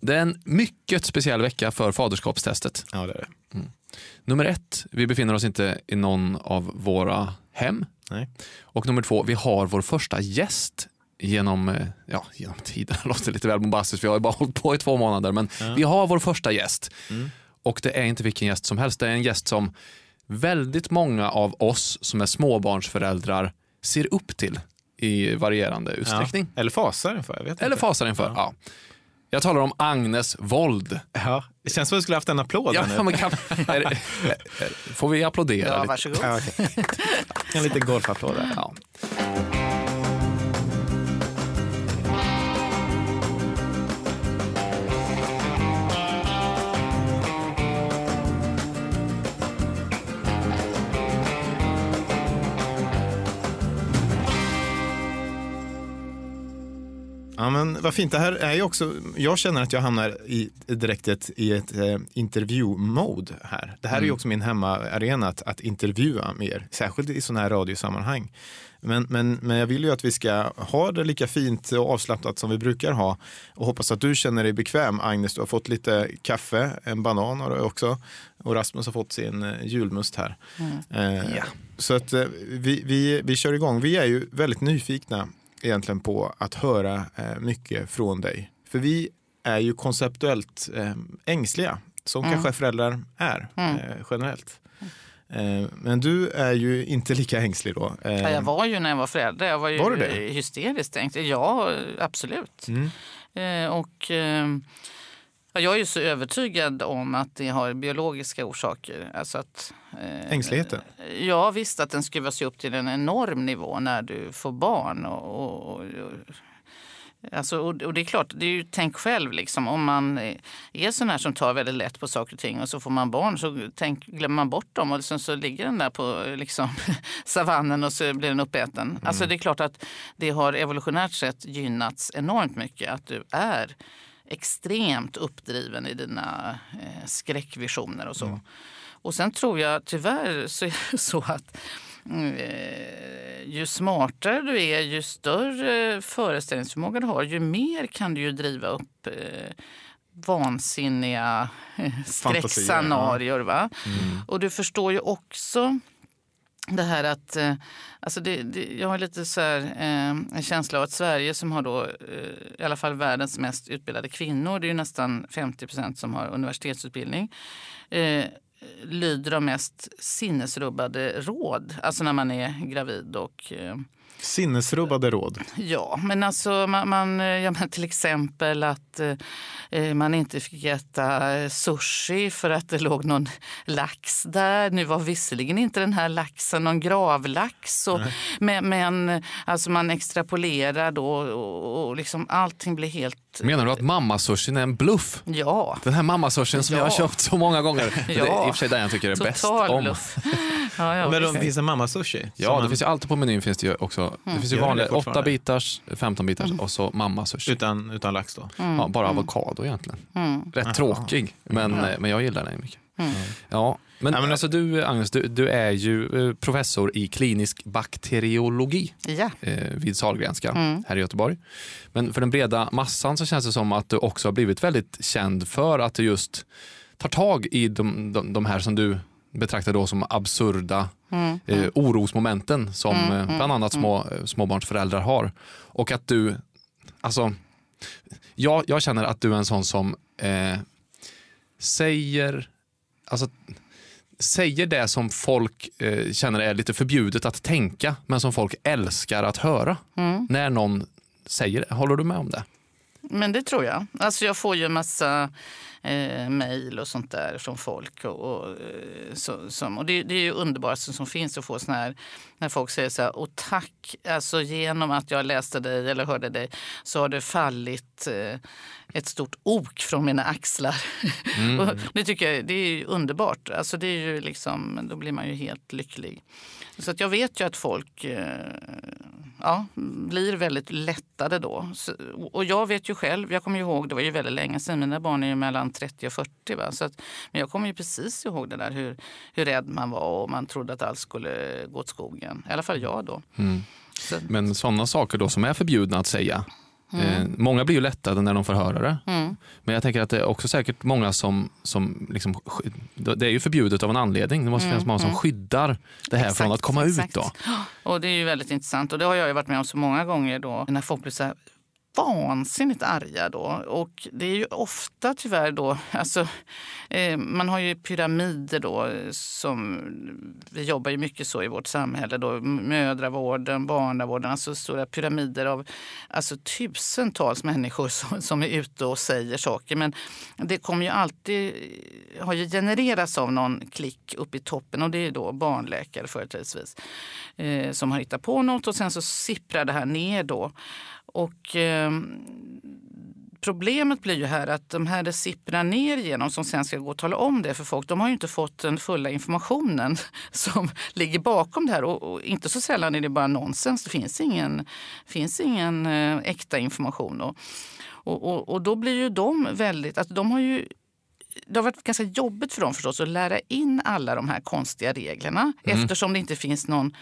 det är en mycket speciell vecka för faderskapstestet. Ja, det är det. Nummer ett, vi befinner oss inte i någon av våra hem. Nej. Och nummer två, vi har vår första gäst genom, eh, ja, genom tiden. Det låter lite väl bombastiskt, vi har ju bara hållit på i två månader. Men vi har vår första gäst. Och det är inte vilken gäst som helst. Det är en gäst som väldigt många av oss som är småbarnsföräldrar ser upp till i varierande utsträckning. Ja. Eller fasar inför, jag vet Eller inte. fasar inför. Ja. Jag talar om Agnes Wold. Ja. Det känns som att vi skulle haft en applåd Ja, men kan, är, får vi applådera Ja, lite? varsågod. Ja, okej. En liten golfapplåd. Ja. Ja, men vad fint. Det här är ju också, jag känner att jag hamnar i, direkt ett, i ett eh, intervju-mode här. Det här är ju också min hemmaarena att, att intervjua mer, särskilt i sådana här radiosammanhang. Men, men, men jag vill ju att vi ska ha det lika fint och avslappnat som vi brukar ha och hoppas att du känner dig bekväm. Agnes, du har fått lite kaffe, en banan har du också och Rasmus har fått sin eh, julmust här. Eh, Ja. Så att eh, vi, vi, vi kör igång. Vi är ju väldigt nyfikna egentligen på att höra eh, mycket från dig. För vi är ju konceptuellt eh, ängsliga, som kanske föräldrar är eh, generellt. Men du är ju inte lika ängslig då. Ja, jag var ju när jag var förälder. Jag var ju Var hysteriskt ängslig. Ja, absolut. Mm. Och, jag är ju så övertygad om att det har biologiska orsaker. Alltså att, eh, Ängsligheten? Ja, visst att den skruvas upp till en enorm nivå när du får barn. Och, och, och, Alltså, och, och det är klart, det är ju, tänk själv liksom, om man är sån här som tar väldigt lätt på saker och ting och så får man barn så tänk, glömmer man bort dem och sen så ligger den där på liksom, savannen och så blir den uppäten. Alltså det är klart att det har evolutionärt sett gynnats enormt mycket att du är extremt uppdriven i dina eh, skräckvisioner och så. Och sen tror jag tyvärr så är det så att eh, ju smartare du är, ju större föreställningsförmåga du har, ju mer kan du ju driva upp eh, vansinniga eh, skräckscenarier. Va? Och du förstår ju också det här att, eh, alltså det, det, jag har lite så här, eh, en känsla av att Sverige som har då, eh, i alla fall världens mest utbildade kvinnor, det är ju nästan 50 procent som har universitetsutbildning, eh, lyder de mest sinnesrubbade råd, alltså när man är gravid och eh, Sinnesrubbade råd. Ja, men alltså man, man, ja, men till exempel att eh, man inte fick äta eh, sushi för att det låg någon lax där. Nu var visserligen inte den här laxen någon gravlax, och, men, men alltså man extrapolerar då och, och liksom allting blir helt... Menar du att mammasushin är en bluff? Ja, Den här mammasushin som jag har Ja. köpt så många gånger. Det är i och för sig den jag tycker är bäst om. bluff. Ja, ja, Men det finns en mamma-sushi. Ja, det man- finns ju alltid på menyn finns det ju också. Det finns ju Gör det vanliga fortfarande? 8 bitars, 15 bitars och så mammasushi. utan, utan lax då. Ja, bara avokado egentligen. Mm. Rätt tråkig, men, eh, men jag gillar den mycket. Ja, men, Ja, men- alltså du Agnes, du, du är ju eh, professor i klinisk bakteriologi Ja. eh, vid Sahlgrenska här i Göteborg. Men för den breda massan så känns det som att du också har blivit väldigt känd för att du just tar tag i de, de, de här som du betraktar då som absurda eh, orosmomenten som eh, bland annat små, eh, småbarnsföräldrar har. Och att du, alltså, jag, jag känner att du är en sån som eh, säger, alltså, säger det som folk eh, känner är lite förbjudet att tänka, men som folk älskar att höra. När någon säger det. Håller du med om det? Men det tror jag. Alltså jag får ju en massa eh, mejl och sånt där från folk. Och, och, eh, så, som, och det, det är ju underbart som finns att få såna här, när folk säger så här, och tack, alltså genom att jag läste dig eller hörde dig så har det fallit eh, ett stort ok från mina axlar. och det tycker jag det är ju underbart. Alltså det är ju liksom, då blir man ju helt lycklig. Så att jag vet ju att folk eh, ja, blir väldigt lättade då. Så, och jag vet ju själv, jag kommer ju ihåg, det var ju väldigt länge sedan, mina barn är ju mellan 30 och 40. Va? Så att, men jag kommer ju precis ihåg det där hur, hur rädd man var och man trodde att allt skulle gå åt skogen. I alla fall jag då. Så, Men sådana saker då som är förbjudna att säga, Eh, många blir ju lättade när de får höra det. Mm. Men jag tänker att det är också säkert många som, som liksom, det är ju förbjudet av en anledning. Det måste finnas många som skyddar det här från Mm, Exakt, att komma exakt. ut. då. Och det är ju väldigt intressant och det har jag varit med om så många gånger då när folk blir så här vansinnigt arga då. Och det är ju ofta tyvärr då, alltså eh, man har ju pyramider då som vi jobbar ju mycket så i vårt samhälle då, mödravården, barnavården, alltså stora pyramider av alltså tusentals människor som, som är ute och säger saker. Men det kommer ju alltid, har ju genererats av någon klick upp i toppen och det är då barnläkare företrädesvis eh, som har hittat på något och sen så sipprar det här ner då. Och eh, problemet blir ju här att de här det sipprar ner genom som sen ska gå och tala om det för folk, de har ju inte fått den fulla informationen som ligger bakom det här. Och, och inte så sällan är det bara nonsens. Det finns ingen, finns ingen eh, äkta information. Och, och, och, och då blir ju de väldigt, alltså de har ju det har varit ganska jobbigt för dem förstås att lära in alla de här konstiga reglerna eftersom det inte finns någon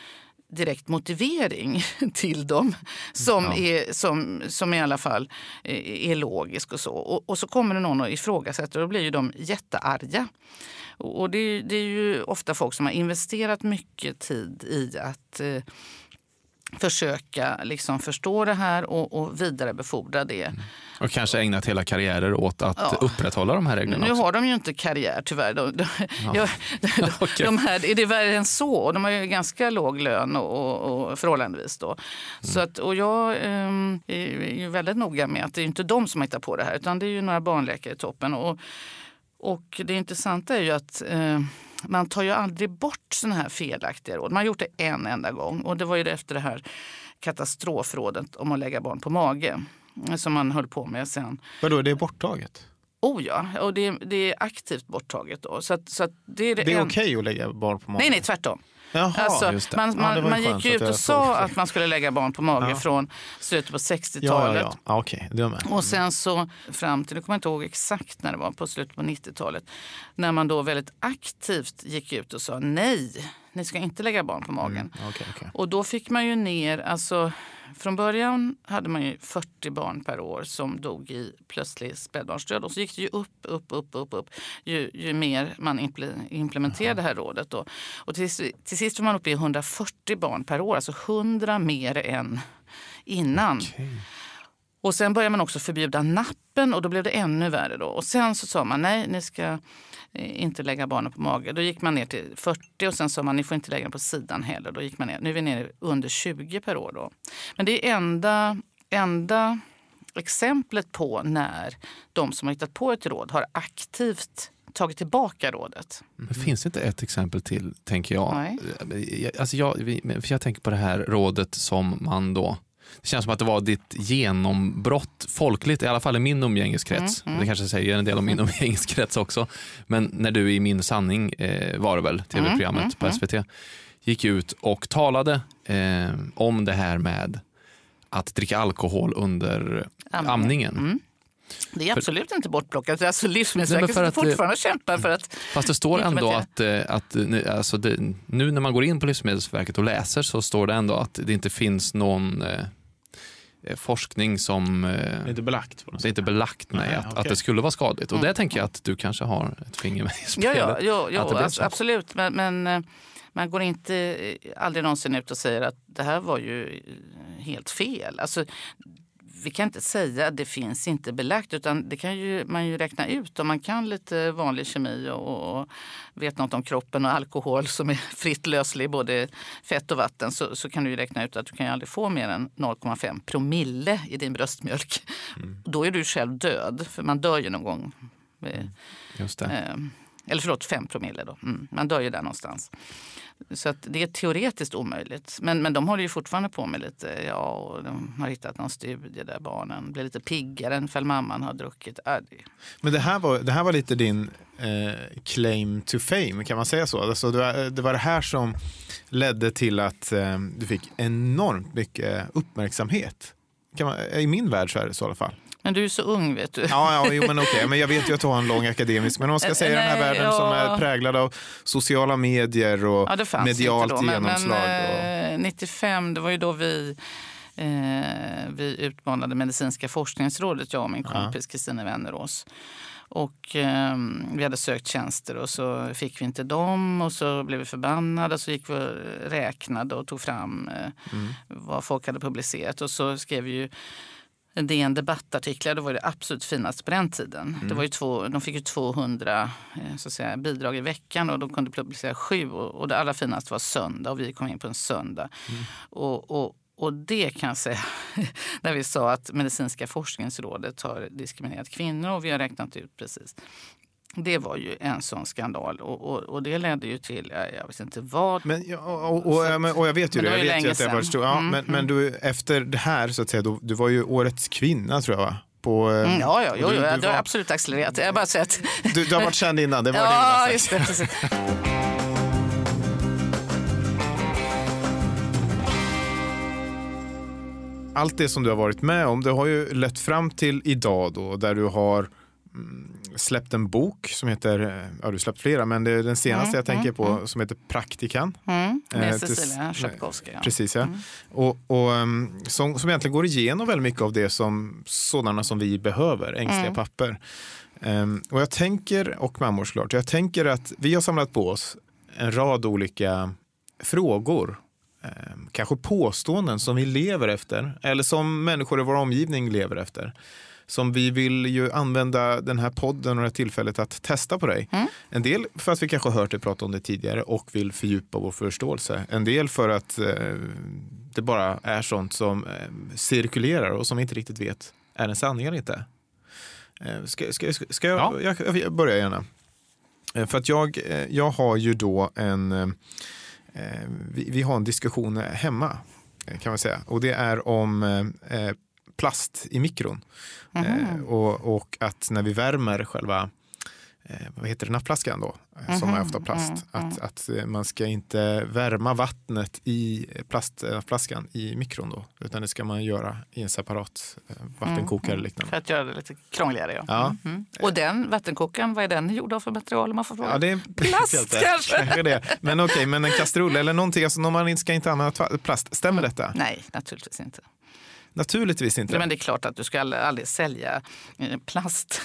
direkt motivering till dem som, Ja. är, som, som i alla fall eh, är logisk. och så. Och, och så kommer det någon och ifrågasätter och då blir ju de jättearga. Och det, är- det är ju ofta folk som har investerat mycket tid i att eh, försöka liksom förstå det här och, och vidarebefordra det. Och kanske ägnat hela karriärer åt att Ja. upprätthålla de här reglerna. Nu också. har de ju inte karriär tyvärr. De, de, jag- de, Okej. de här, är det värre än så? De har ju ganska låg lön och, och, och förhållandevis. Då. Så att, och jag ehm, är ju väldigt noga med att det är inte de som hittar på det här utan det är ju några barnläkare i toppen. Och, och det intressanta är ju att eh, man tar ju aldrig bort såna här felaktiga råd. Man har gjort det en enda gång och det var ju efter det här katastrofrådet om att lägga barn på mage som man höll på med sen. Vadå, det är borttaget? Oh ja, och det, det är aktivt borttaget då. Så, att, så att det är, det är en... okej att lägga barn på magen? Nej, nej, tvärtom. Jaha, Alltså, det. man Ja, man, man gick ut och sa att man skulle lägga barn på mage Ja. från slutet på Ja, 60-talet. ja, ja. med. Och sen så fram till, nu kommer jag inte ihåg exakt när det var, på slutet på 90-talet. När man då väldigt aktivt gick ut och sa nej, ni ska inte lägga barn på magen. Okej, okej. Och då fick man ju ner, alltså från början hade man ju 40 barn per år som dog i plötslig spädbarnsdöd. Och så gick det ju upp, upp, upp, upp, upp ju, ju mer man imple- implementerade det här rådet. Då. Och till, till sist var man uppe i 140 barn per år, alltså 100 mer än innan. Och sen började man också förbjuda nappen och då blev det ännu värre. Då. Och sen så sa man nej, ni ska eh, inte lägga barnen på mage. Då gick man ner till 40 och sen sa man ni får inte lägga den på sidan heller. Då gick man ner. Nu är vi nere under 20 per år. Då. Men det är enda, enda exemplet på när de som har hittat på ett råd har aktivt tagit tillbaka rådet. Men finns inte ett exempel till, tänker jag? Nej. Jag- Alltså jag, för jag tänker på det här rådet som man då... Det känns som att det var ditt genombrott folkligt, i alla fall i min umgängeskrets. Mm, Det kanske säger en del om min umgängeskrets också. Men när du i Min sanning eh, var det väl, tv-programmet mm, på mm. SVT, gick ut och talade eh, om det här med att dricka alkohol under Amningen. amningen. Mm. Det är absolut inte bortplockat. Alltså Nej, Livsmedelsverket för att, eh, fortfarande kämpa för att Fast det står ändå att, eh, att nu- alltså det, nu när man går in på Livsmedelsverket och läser så står det ändå att det inte finns någon eh, forskning som... Eh, Det är inte belagt det är inte belagt nej, Nej, att, att okej. det skulle vara skadligt. Och Mm. det tänker jag att du kanske har ett finger med i Ja, spelet. ja, ja, ja att så. absolut. Men, men eh, man går inte eh, aldrig någonsin ut och säger att det här var ju eh, helt fel. Alltså, vi kan inte säga att det finns inte belagt utan det kan ju, man ju räkna ut. Om man kan lite vanlig kemi och, och vet något om kroppen och alkohol som är fritt löslig i både fett och vatten så, så kan du ju räkna ut att du kan ju aldrig få mer än 0,5 promille i din bröstmjölk. Då är du själv död, för man dör ju någon gång. Eh, Just det. Eh, eller förlåt, 5 promille då. Mm, man dör ju där någonstans. Så att det är teoretiskt omöjligt. Men, men de håller ju fortfarande på med lite, ja, och de har hittat någon studie där barnen blir lite piggare än ifall mamman har druckit. Äh, det, Men det här var, det här var lite din eh, claim to fame, kan man säga så? Alltså, det, var, det var det här som ledde till att eh, du fick enormt mycket uppmärksamhet. Kan man, I min värld så är det så i alla fall men du är så ung vet du. Ja, ja jo, men okej. Men jag vet ju att du har en lång akademisk. Men om man ska Eh, säga den här nej, världen som ja. är präglad av sociala medier och Ja, det fanns medialt då. Men, genomslag. men och... eh, 95, det var ju då vi Eh, vi utmanade Medicinska forskningsrådet, jag och min kompis Kristina Wennerås. Och eh, vi hade sökt tjänster och så fick vi inte dem och så blev vi förbannade. Så gick vi och räknade och tog fram eh, mm. vad folk hade publicerat. Och så skrev vi ju DN debattartiklar, det var det absolut finaste på den tiden. Mm. Det var ju två, de fick ju 200 eh, så att säga, bidrag i veckan och de kunde publicera sju. Och, och det allra finaste var söndag och vi kom in på en söndag. Mm. Och, och, och det kan jag säga, när vi sa att Medicinska forskningsrådet har diskriminerat kvinnor och vi har räknat ut precis. Det var ju en sån skandal och, och, och det ledde ju till, jag, vet inte vad. Men, och, och, och jag vet ju det, jag vet ju att det var stor, ja, mm, men, mm. men du, efter det här så att säga, du, du var ju årets kvinna tror jag va? På, eh, mm, ja, ja, jo, du, du det har absolut accelererat. Jag bara säger att... du, du har varit känd innan, det var ja, det just det, allt det som du har varit med om, det har ju lett fram till idag då, där du har släppt en bok som heter, eh, ja du släppt flera, men det är den senaste mm, jag tänker mm, på mm. som heter Praktikan. Mm, med eh, Cecilia Schapkowska. Ja. Precis ja. Mm. Och, och som, som egentligen går igenom väldigt mycket av det som sådana som vi behöver, ängsliga mm. papper. Um, och jag tänker, och mammor såklart, jag tänker att vi har samlat på oss en rad olika frågor Ehm, kanske påståenden som vi lever efter eller som människor i vår omgivning lever efter. Som vi vill ju använda den här podden och det här tillfället att testa på dig. Mm. En del för att vi kanske har hört dig prata om det tidigare och vill fördjupa vår förståelse. En del för att eh, det bara är sånt som eh, cirkulerar och som vi inte riktigt vet är en sanning eller inte. Eh, ska, ska, ska, ska jag, ja. jag, jag börjar gärna. Eh, för att jag, eh, jag har ju då en eh, vi, vi, har en diskussion hemma kan man säga och det är om eh, plast i mikron. Mm. och, och, att när vi värmer själva vad heter det, nappflaskan då, mm som är ofta plast. Mm Att, att man ska inte värma vattnet i plastflaskan i mikron då, utan det ska man göra i en separat vattenkokare eller liknande. För att göra det lite krångligare ja. ja. Mm. Och den vattenkokaren, vad är den gjord av för material man får fråga? Ja, det är plast kanske? det. Men okej, okay, men en kastrull eller någonting, alltså, man ska inte använda plast, stämmer mm. detta? Nej, naturligtvis inte. Naturligtvis inte. Men det är klart att du ska aldrig sälja eh, plast,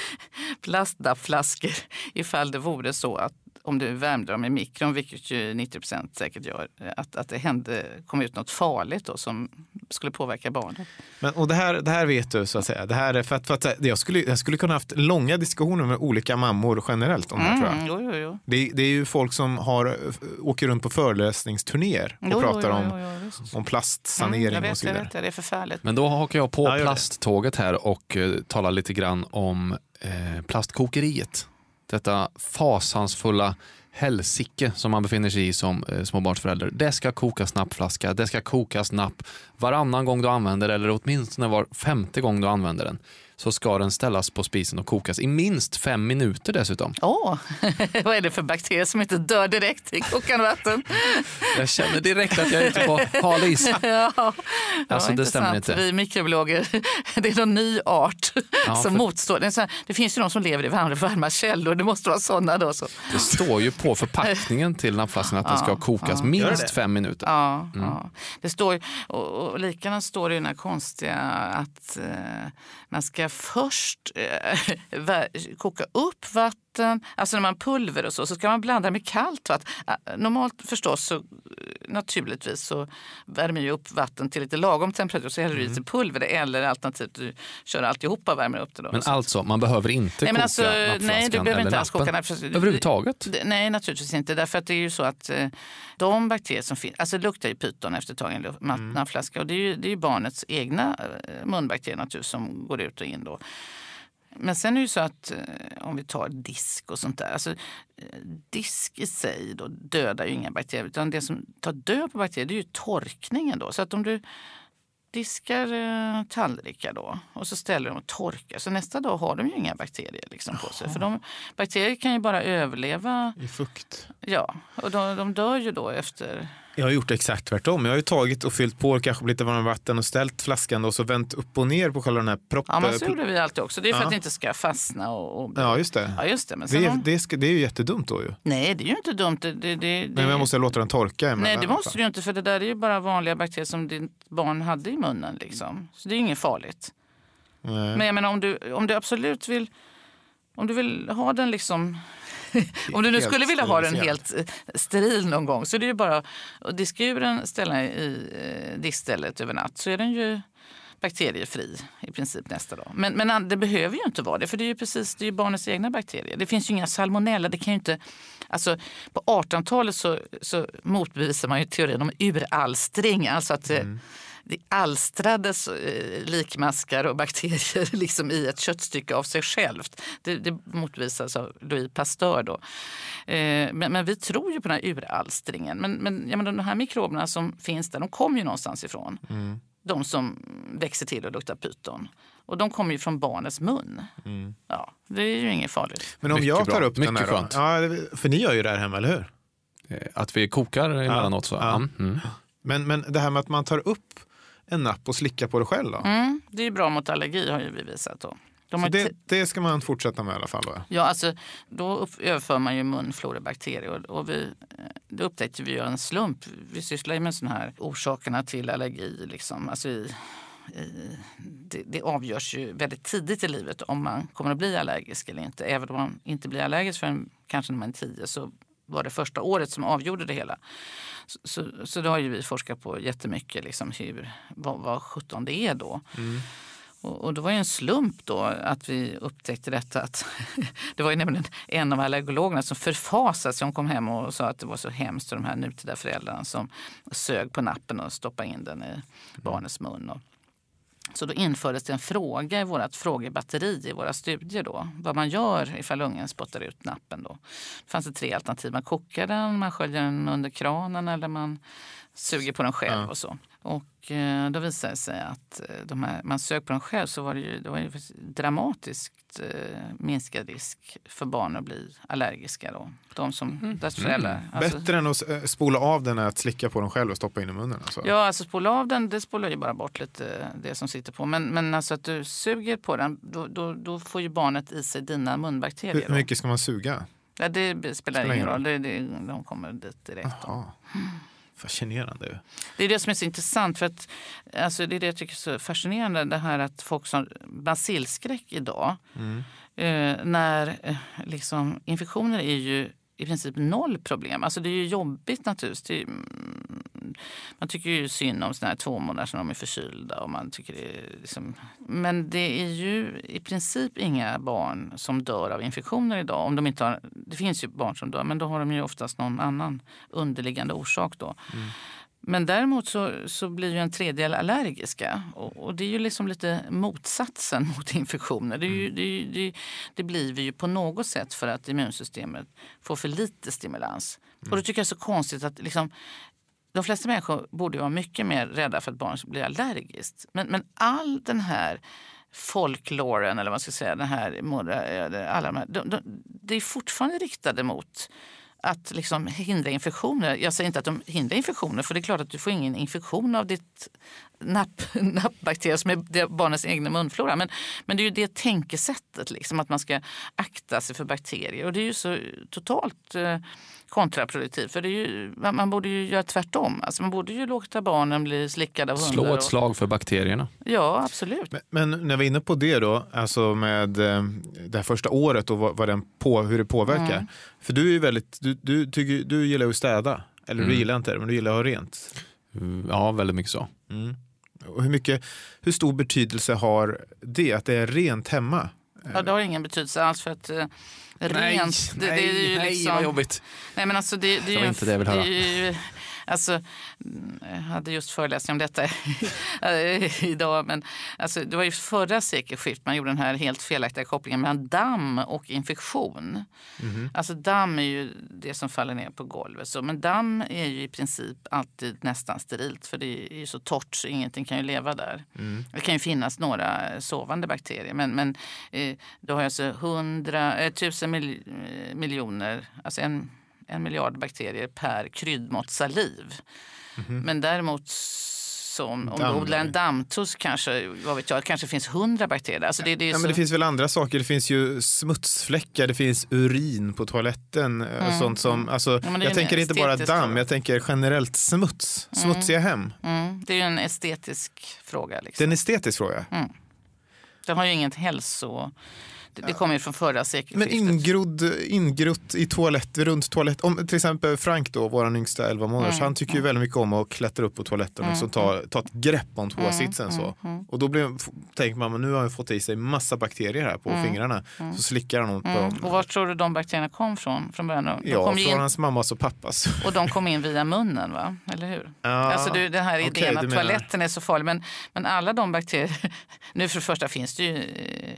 plastflaskor ifall det vore så att om du värmde dem i mikron, vilket ju 90% säkert gör, att, att det hände, kom ut något farligt då, som skulle påverka barnet. Men, och det, här, det här vet du, så att säga. Det här är för att, för att jag, skulle, jag skulle kunna haft långa diskussioner med olika mammor generellt om det här. tror jag. Mm, jo, jo, jo. Det, det, är ju folk som har, åker runt på föreläsningsturnéer och pratar om, om plastsanering mm, vet, och så vidare. Vet, det är förfärligt. Men då hakar jag på ja, plasttåget här och uh, talar lite grann om uh, plastkokeriet detta fasansfulla helsike som man befinner sig i som eh, småbarnsförälder. Det ska kokas nappflaska, det ska kokas napp varannan gång du använder eller åtminstone var femte gång du använder den så ska den ställas på spisen och kokas i minst fem minuter dessutom. Åh, oh. vad är det för bakterier som inte dör direkt i kokande vatten? Jag känner direkt att jag är ute på hal is. Ja, alltså, det stämmer inte. Vi mikrobiologer, det är någon ny art ja, som för... motstår. Det, här, det, finns ju de som lever i varma, varma källor, det måste vara sådana då. Så. Det står ju på förpackningen till nappflaskan att ja, den ska kokas minst fem minuter. Ja, mm. Det står, och, och likadant står det i den här konstiga att eh, man ska först eh, koka upp vatten, alltså när man pulver och så, så ska man blanda med kallt vatten. Normalt förstås så naturligtvis så värmer ju upp vatten till lite lagom temperatur så häller du mm. pulver eller alternativt du kör alltihopa och värmer upp det. Då. Men alltså, man behöver inte nej, koka alltså, Nej, du behöver inte alls koka nappen. Överhuvudtaget? Nej, naturligtvis inte. Därför att det är ju så att eh, de bakterier som finns, alltså det luktar ju pyton efter ett tag i en nappflaska mm. och det är ju, det är ju barnets egna eh, munbakterier naturligtvis som går ut och in då. Men sen är det ju så att eh, om vi tar disk och sånt där. Alltså, eh, disk i sig då dödar ju inga bakterier. Utan det som tar död på bakterier det är ju torkningen. Då. Så att om du diskar eh, tallrikar då och så ställer dem och torkar. Så nästa dag har de ju inga bakterier liksom på sig. För de, bakterier kan ju bara överleva i fukt. Ja, och de, de dör ju då efter Jag har gjort exakt tvärtom. Jag har ju tagit och fyllt på kanske lite varmt vatten och ställt flaskan och så vänt upp och ner på själva den här proppen. Ja, men så gjorde vi alltid också. Det är för Ja. att det inte ska fastna. Och, och... Ja, just det. Ja, just det. Men Det, är- om- det, ska, det är ju jättedumt då ju. Nej, det är ju inte dumt. Det, det, det. Men jag måste låta den torka. Nej, det måste du ju inte för det där är ju bara vanliga bakterier som ditt barn hade i munnen. Liksom. Så det är ju inget farligt. Nej. Men jag menar om du, om du absolut vill, om du vill ha den liksom om du nu skulle vilja ha den helt eh, steril någon gång så är det ju bara att diska ur den, ställa i eh, diskstället över natt så är den ju bakteriefri i princip nästa dag. Men, men det behöver ju inte vara det för det är ju precis det är barnets egna bakterier. Det finns ju inga salmonella. Det kan ju inte, alltså, på 1800-talet så, så motbevisar man ju teorin om uralstring. Alltså att eh, det alstrades eh, likmaskar och bakterier liksom i ett köttstycke av sig självt. Det, det motbevisas av Louis Pasteur. Då. Eh, men, men vi tror ju på den här uralstringen. Men, men jag menar, de här mikroberna som finns där, de kommer ju någonstans ifrån. De som växer till och luktar pyton. Och de kommer ju från barnets mun. Ja, det är ju inget farligt. Men om Mycket jag tar bra. upp den Mycket här då? skönt. Ja, för ni gör ju det här hemma, eller hur? Eh, Att vi kokar emellanåt. Så. Ja. Ja. Mm. Men, men det här med att man tar upp en napp och slickar på det själv? Mm, det är bra mot allergi har ju vi visat. Då. De det, det ska man fortsätta med i alla fall? Då. Ja, alltså, då överför man ju munflorebakterier. Och, och vi, eh, det upptäckte vi ju en slump. Vi sysslar ju med såna här orsakerna till allergi. Liksom. Alltså i, i, det, det avgörs ju väldigt tidigt i livet om man kommer att bli allergisk eller inte. Även om man inte blir allergisk förrän kanske när man är tio så var det första året som avgjorde det hela. Så, så, så då har ju vi forskat på jättemycket liksom hur, vad, vad sjutton det är då. Och, och det var ju en slump då att vi upptäckte detta. Att det var ju nämligen en av allergologerna som förfasade sig. Hon kom hem och sa att det var så hemskt för de här nutida föräldrarna som sög på nappen och stoppade in den i barnets mun. Och, så då infördes det en fråga i vårt frågebatteri i våra studier. Då, vad man gör ifall ungen spottar ut nappen. Då. Det fanns det tre alternativ. Man kokar den, man sköljer den under kranen eller man suger på den själv. Ja. och så. Och eh, då visade det sig att eh, de här, man sög på den själv så var det ju, det var ju dramatiskt eh, minskad risk för barn att bli allergiska. Då. De som, deras föräldrar. Alltså, Bättre än att eh, spola av den är att slicka på den själv och stoppa in i munnen? Alltså. Ja, alltså spola av den, det spolar ju bara bort lite det som sitter på. Men, men alltså att du suger på den, då, då, då får ju barnet i sig dina munbakterier. Hur, då. mycket ska man suga? Ja, det spelar Spelar ingen ingen roll, det, det, de kommer dit direkt. Fascinerande. Det är det som är så intressant. för att alltså Det är det jag tycker är så fascinerande. Det här att folk som basilskräck idag. Eh, när eh, liksom, infektioner är ju i princip noll problem. Alltså det är ju jobbigt naturligtvis. Det är, mm, man tycker ju synd om såna här två månader som de är förkylda. Och man tycker det liksom, men det är ju i princip inga barn som dör av infektioner idag. Om de inte har, det finns ju barn som dör men då har de ju oftast någon annan underliggande orsak. Då. Men däremot så, så blir ju en tredjedel allergiska. Och, och det är ju liksom lite motsatsen mot infektioner. Det, ju, det, är ju, det, det blir vi ju på något sätt för att immunsystemet får för lite stimulans. Och då tycker jag det är så konstigt att liksom, de flesta människor borde vara mycket mer rädda för att barn blir allergiskt. Men, men all den här folkloren, eller vad man ska säga, den här, eh, alla de här de, de, det är fortfarande riktade mot att liksom hindra infektioner. Jag säger inte att de hindrar infektioner för det är klart att du får ingen infektion av ditt napp, nappbakterier som är barnets egna munflora. Men, men det är ju det tänkesättet, liksom, att man ska akta sig för bakterier. Och det är ju så totalt eh, kontraproduktivt. För det är ju, man, man borde ju göra tvärtom. Alltså man borde ju låta barnen bli slickade av hundar. Slå ett och- slag för bakterierna. Ja, absolut. Men, men när vi är inne på det då, alltså med eh, det här första året och vad, vad den på, hur det påverkar. Mm. För du är ju väldigt, du, du, tycker, du gillar ju att städa. Eller du Mm. gillar inte det, men du gillar att ha rent. Mm, Ja, väldigt mycket så. Och hur, mycket, hur stor betydelse har det, att det är rent hemma? Ja, det har ingen betydelse alls för att rent... det, det är ju liksom, vad jobbigt. Nej, men alltså det, det är Det ju var en- inte det höra. är ju- Alltså, mm, jag hade just föreläsning om detta idag. Men alltså, det var ju förra sekelskiftet man gjorde den här helt felaktiga kopplingen mellan damm och infektion. Alltså damm är ju det som faller ner på golvet. Så, men damm är ju i princip alltid nästan sterilt för det är ju så torrt så ingenting kan ju leva där. Det kan ju finnas några sovande bakterier men, men eh, du har alltså hundra, eh, tusen mil, miljoner, alltså en en miljard bakterier per kryddmått saliv. Men däremot som om du odlar en dammtuss kanske, vad vet jag, kanske finns hundra bakterier. Alltså det, det Ja, så... men det finns väl andra saker. Det finns ju smutsfläckar, det finns urin på toaletten. Och sånt som, alltså, Mm. Ja, det är jag tänker inte bara damm, jag tänker generellt smuts. Smutsiga hem. mm, det är ju en estetisk fråga. Det är Liksom. en estetisk fråga. Den har ju inget hälso... Det, det kommer ju från förra Men sekelskiftet. ingrodd, ingrott i toalett, runt toalett. Om till exempel Frank då, vår yngsta 11 månaders, Mm, han tycker ju väldigt mycket om att klättra upp på toaletten och så ta, ta ett grepp om toasitsen. Mm, så. Och då blir, tänker man, men nu har han fått i sig massa bakterier här på fingrarna. Så slickar han på Mm. dem. Och var tror du de bakterierna kom från från början? De Ja, från in, hans mammas och pappas. och de kom in via munnen, va? eller hur? Ja, alltså du, den här idén du att menar- toaletten är så farlig. Men, men alla de bakterier... Nu för det första finns det ju eh,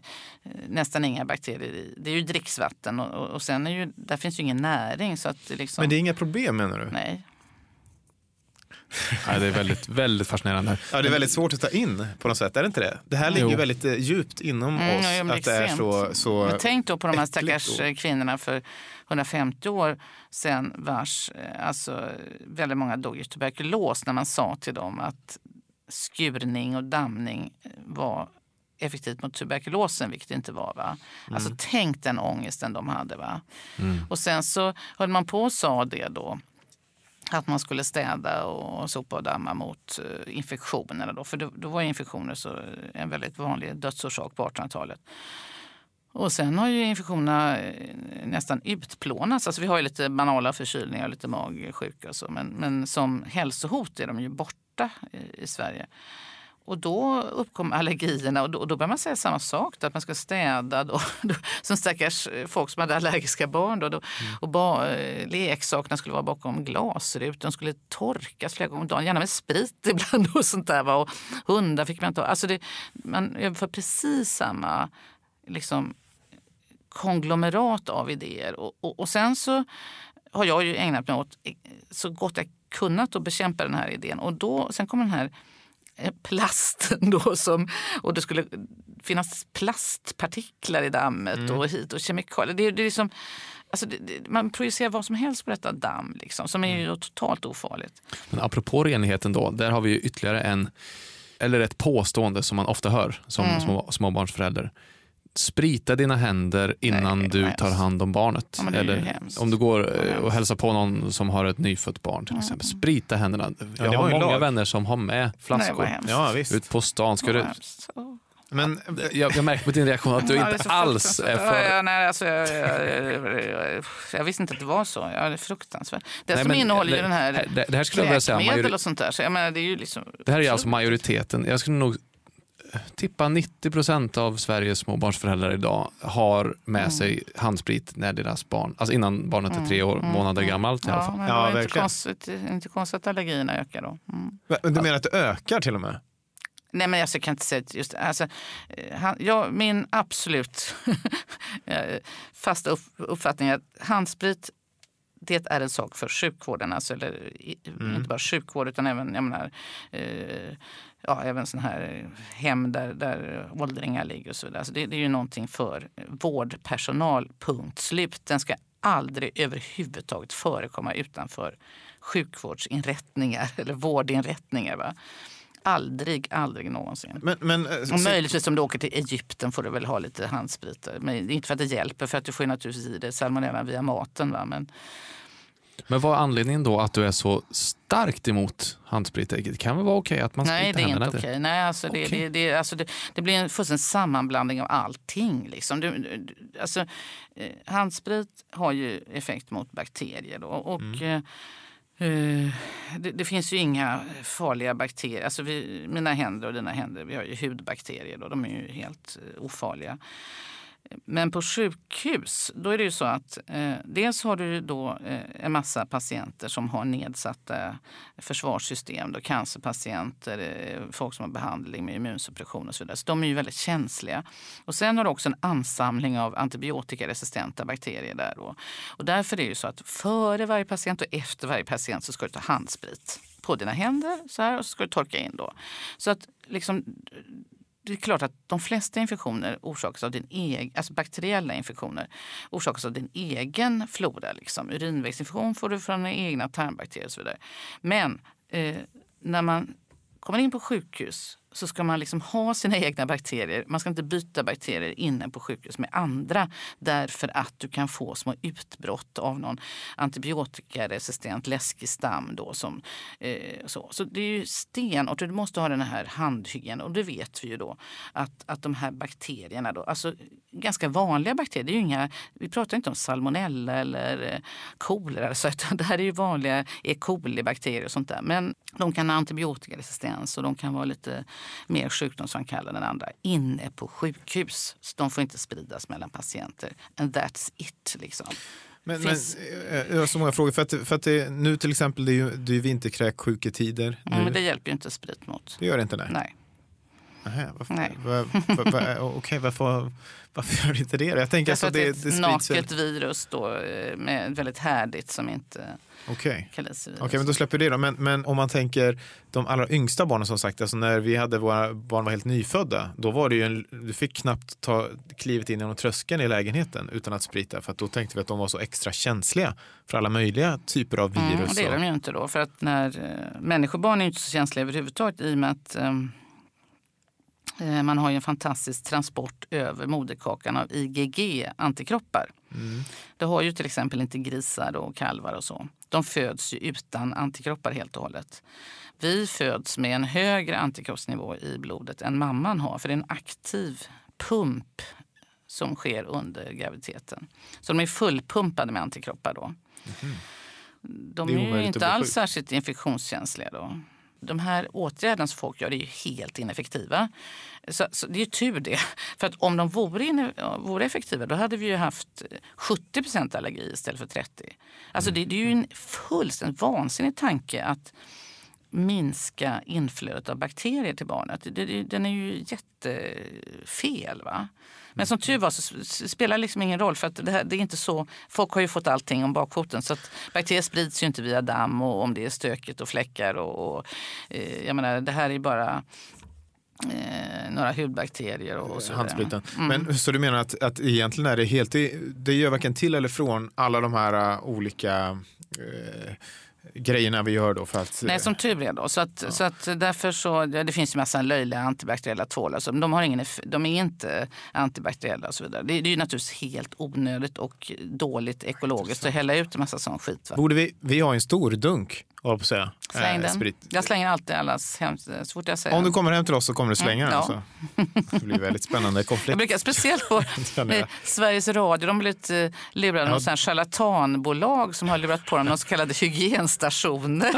nästan inga bakterier i. Det är ju dricksvatten och, och, och sen är ju, där finns ju ingen näring. Så att det liksom, Men det är inga problem menar du? Nej. Nej, det är väldigt, väldigt fascinerande. Ja, det är väldigt svårt att ta in på något sätt, är det inte det? Det här ligger Jo. ju väldigt eh, djupt inom Mm, oss. ja, ja, men att det är så, så Men tänk då på de här stackars då. eh, kvinnorna för 150 år sedan vars eh, alltså, väldigt många dog i tuberkulos när man sa till dem att skurning och dammning eh, var effektivt mot tuberkulosen, vilket det inte var. Va? Alltså, tänk den ångesten de hade. Va? Och sen så höll man på och sa det då att man skulle städa och sopa och damma mot eh, infektionerna. Då, för då, då var infektioner så en väldigt vanlig dödsorsak på 1800-talet. Och sen har ju infektionerna eh, nästan utplånats. Alltså vi har ju lite banala förkylningar och lite magsjuka och så. Men, men som hälsohot är de ju borta i, i Sverige. Och då uppkom allergierna och då, och då började man säga samma sak. Då, att man ska städa då, då, som stackars eh, folk som hade allergiska barn. Då, då, Och ba, eh, leksakerna skulle vara bakom glasrutan. De skulle torkas flera gånger om dagen. Gärna med sprit ibland och sånt där. Va? Och hundar fick man inte ha. Alltså det, man överför precis samma liksom, konglomerat av idéer. Och, och, och sen så har jag ju ägnat mig åt eh, så gott jag kunnat att bekämpa den här idén. Och då, sen kom den här plasten då som, och det skulle finnas plastpartiklar i dammet och hit och kemikalier. Det, det är liksom, alltså det, det, man projicerar vad som helst på detta damm liksom, som är ju totalt ofarligt. Men apropå renligheten då, där har vi ju ytterligare en, eller ett påstående som man ofta hör som Mm. små, småbarnsförälder. Sprita dina händer innan Nej, du vad tar hand om barnet. Ja, eller om du går eh, och hälsar på någon som har ett nyfött barn till exempel. Sprita händerna. Jag var har många lag. vänner som har med Nej, flaskor hemskt. Ja, visst. ut på stan. Ska du. Men jag, jag märker på din reaktion att du Ja, inte så alls är för... Ja, ja, nej, alltså, jag, jag, jag, jag visste inte att det var så. Ja, det är fruktansvärt. Det Nej, som men innehåller ju den här det- det här skulle jag säga, majori- och sånt där. Så jag menar, det är ju liksom Det här är alltså majoriteten. Jag skulle nog tippa 90 procent av Sveriges småbarnsföräldrar idag har med Mm. sig handsprit när deras barn, alltså innan barnet är tre år, månader gammalt i alla Ja, fall. men Ja, det var inte verkligen. konstigt, inte konstigt att allergierna ökar då. Mm. Men Du menar att det ökar till och med? Nej, men alltså, jag kan inte säga just alltså, eh, han, jag, Min absolut eh, fasta upp, uppfattning är att handsprit det är en sak för sjukvården. Alltså, eller, i- Inte bara sjukvård utan även, jag menar, eh, ja, även sån här hem där, där åldringar ligger och så vidare. Alltså, det, det är ju någonting för vårdpersonal, punkt slut. Den ska aldrig överhuvudtaget förekomma utanför sjukvårdsinrättningar eller vårdinrättningar. Va? Aldrig, aldrig någonsin. Men, men, eh, Och möjligtvis om du åker till Egypten får du väl ha lite handsprit. Men inte för att det hjälper, för att du får naturligtvis i dig salmonella via maten. Va? Men, Men vad är anledningen då att du är så starkt emot handsprit? Det kan väl vara okej att man nej, spritar det är händerna inte okej. Nej, alltså det, Okej. det, det, alltså det, det blir en fullständig sammanblandning av allting. Liksom. Du, du, alltså, eh, handsprit har ju effekt mot bakterier. Då, och, Mm. eh, det, det finns ju inga farliga bakterier. Alltså vi, mina händer och dina händer, vi har ju hudbakterier. Då, de är ju helt eh, ofarliga. Men på sjukhus, då är det ju så att eh, dels har du då eh, en massa patienter som har nedsatta försvarssystem, då, cancerpatienter, eh, folk som har behandling med immunsuppression och så vidare. Så de är ju väldigt känsliga. Och sen har du också en ansamling av antibiotikaresistenta bakterier där. Då. Och därför är det ju så att före varje patient och efter varje patient så ska du ta handsprit på dina händer så här, och så ska du torka in då. Så att liksom det är klart att de flesta infektioner orsakas av din egen, alltså bakteriella infektioner orsakas av din egen flora. Liksom. Urinvägsinfektion får du från egna tarmbakterier och så vidare. Men eh, när man kommer in på sjukhus så ska man liksom ha sina egna bakterier. Man ska inte byta bakterier inne på sjukhus med andra därför att du kan få små utbrott av någon antibiotikaresistent läskig stam. Då, som, eh, så. så det är ju stenhårt. Du måste ha den här handhygienen och det vet vi ju då att, att de här bakterierna, då, alltså ganska vanliga bakterier, det är ju inga, vi pratar inte om salmonella eller eh, kolera, så, utan det här är ju vanliga E. coli-bakterier och sånt där. Men de kan ha antibiotikaresistens och de kan vara lite mer sjukdomsframkallande än andra inne på sjukhus. Så de får inte spridas mellan patienter. And that's it. Liksom. Men, Finns- men eh, jag har så många frågor. För att, för att det, nu till exempel, det är ju, det är ju vinterkräksjuketider. Mm, men det hjälper ju inte sprit mot. Det gör det inte? Nej. Nej. Nähä, varför, Nej. var, var, var, okej, varför, varför gör det inte det? Jag tänker alltså, att det är det, ett det sprids väl- naket virus då, eh, med väldigt härdigt som inte Okej. Okej, men då släpper vi det då. Men, men om man tänker de allra yngsta barnen som sagt, alltså när vi hade våra barn var helt nyfödda, då var det ju en, du fick knappt ta klivet in genom tröskeln i lägenheten utan att sprita, för att då tänkte vi att de var så extra känsliga för alla möjliga typer av Mm, virus. och det är de ju inte då. För att när eh, människobarn är inte så känsliga överhuvudtaget i och med att eh, man har ju en fantastisk transport över moderkakan av IgG-antikroppar. Mm. Det har ju till exempel inte grisar och kalvar och så. De föds ju utan antikroppar helt och hållet. Vi föds med en högre antikroppsnivå i blodet än mamman har för det är en aktiv pump som sker under graviditeten. Så de är fullpumpade med antikroppar då. De Det är är, ju inte alls särskilt infektionskänsliga då. De här åtgärderna som folk gör är ju helt ineffektiva. Så, så det är ju tur det. För att om de vore, inne, vore effektiva då hade vi ju haft 70% allergi istället för 30. Alltså det, det är ju en fullständigt vansinnig tanke att minska inflödet av bakterier till barnet. Det, det, den är ju jättefel. Va? Men som tur var så spelar det liksom ingen roll för att det, här, det är inte så. Folk har ju fått allting om bakfoten så att bakterier sprids ju inte via damm och om det är stökigt och fläckar och, och eh, jag menar det här är bara eh, några hudbakterier och, så vidare. Mm. Men, så du menar att, att egentligen är det helt, det, det gör varken till eller från alla de här uh, olika eh, grejerna vi gör då för att... Nej, som tur är. Då. Så, att, så att därför så, ja, det finns ju massa löjliga antibakteriella tvålar. Så de, har ingen, de är inte antibakteriella och så vidare. Det, det är ju naturligtvis helt onödigt och dåligt ekologiskt att hälla ut en massa sån skit. Va? Borde vi, vi har en stor dunk, jag på säga. Släng eh, den. sprit. Jag slänger alltid allas hem, så fort jag säger Om du kommer hem till oss så kommer du slänga Mm, den. ja. Alltså. Det blir väldigt spännande Jag konflikt. brukar speciellt på jag. eh, Sveriges Radio, de har blivit eh, lurade av Ja. charlatanbolag som har lurat på dem de så kallade hygienstationer.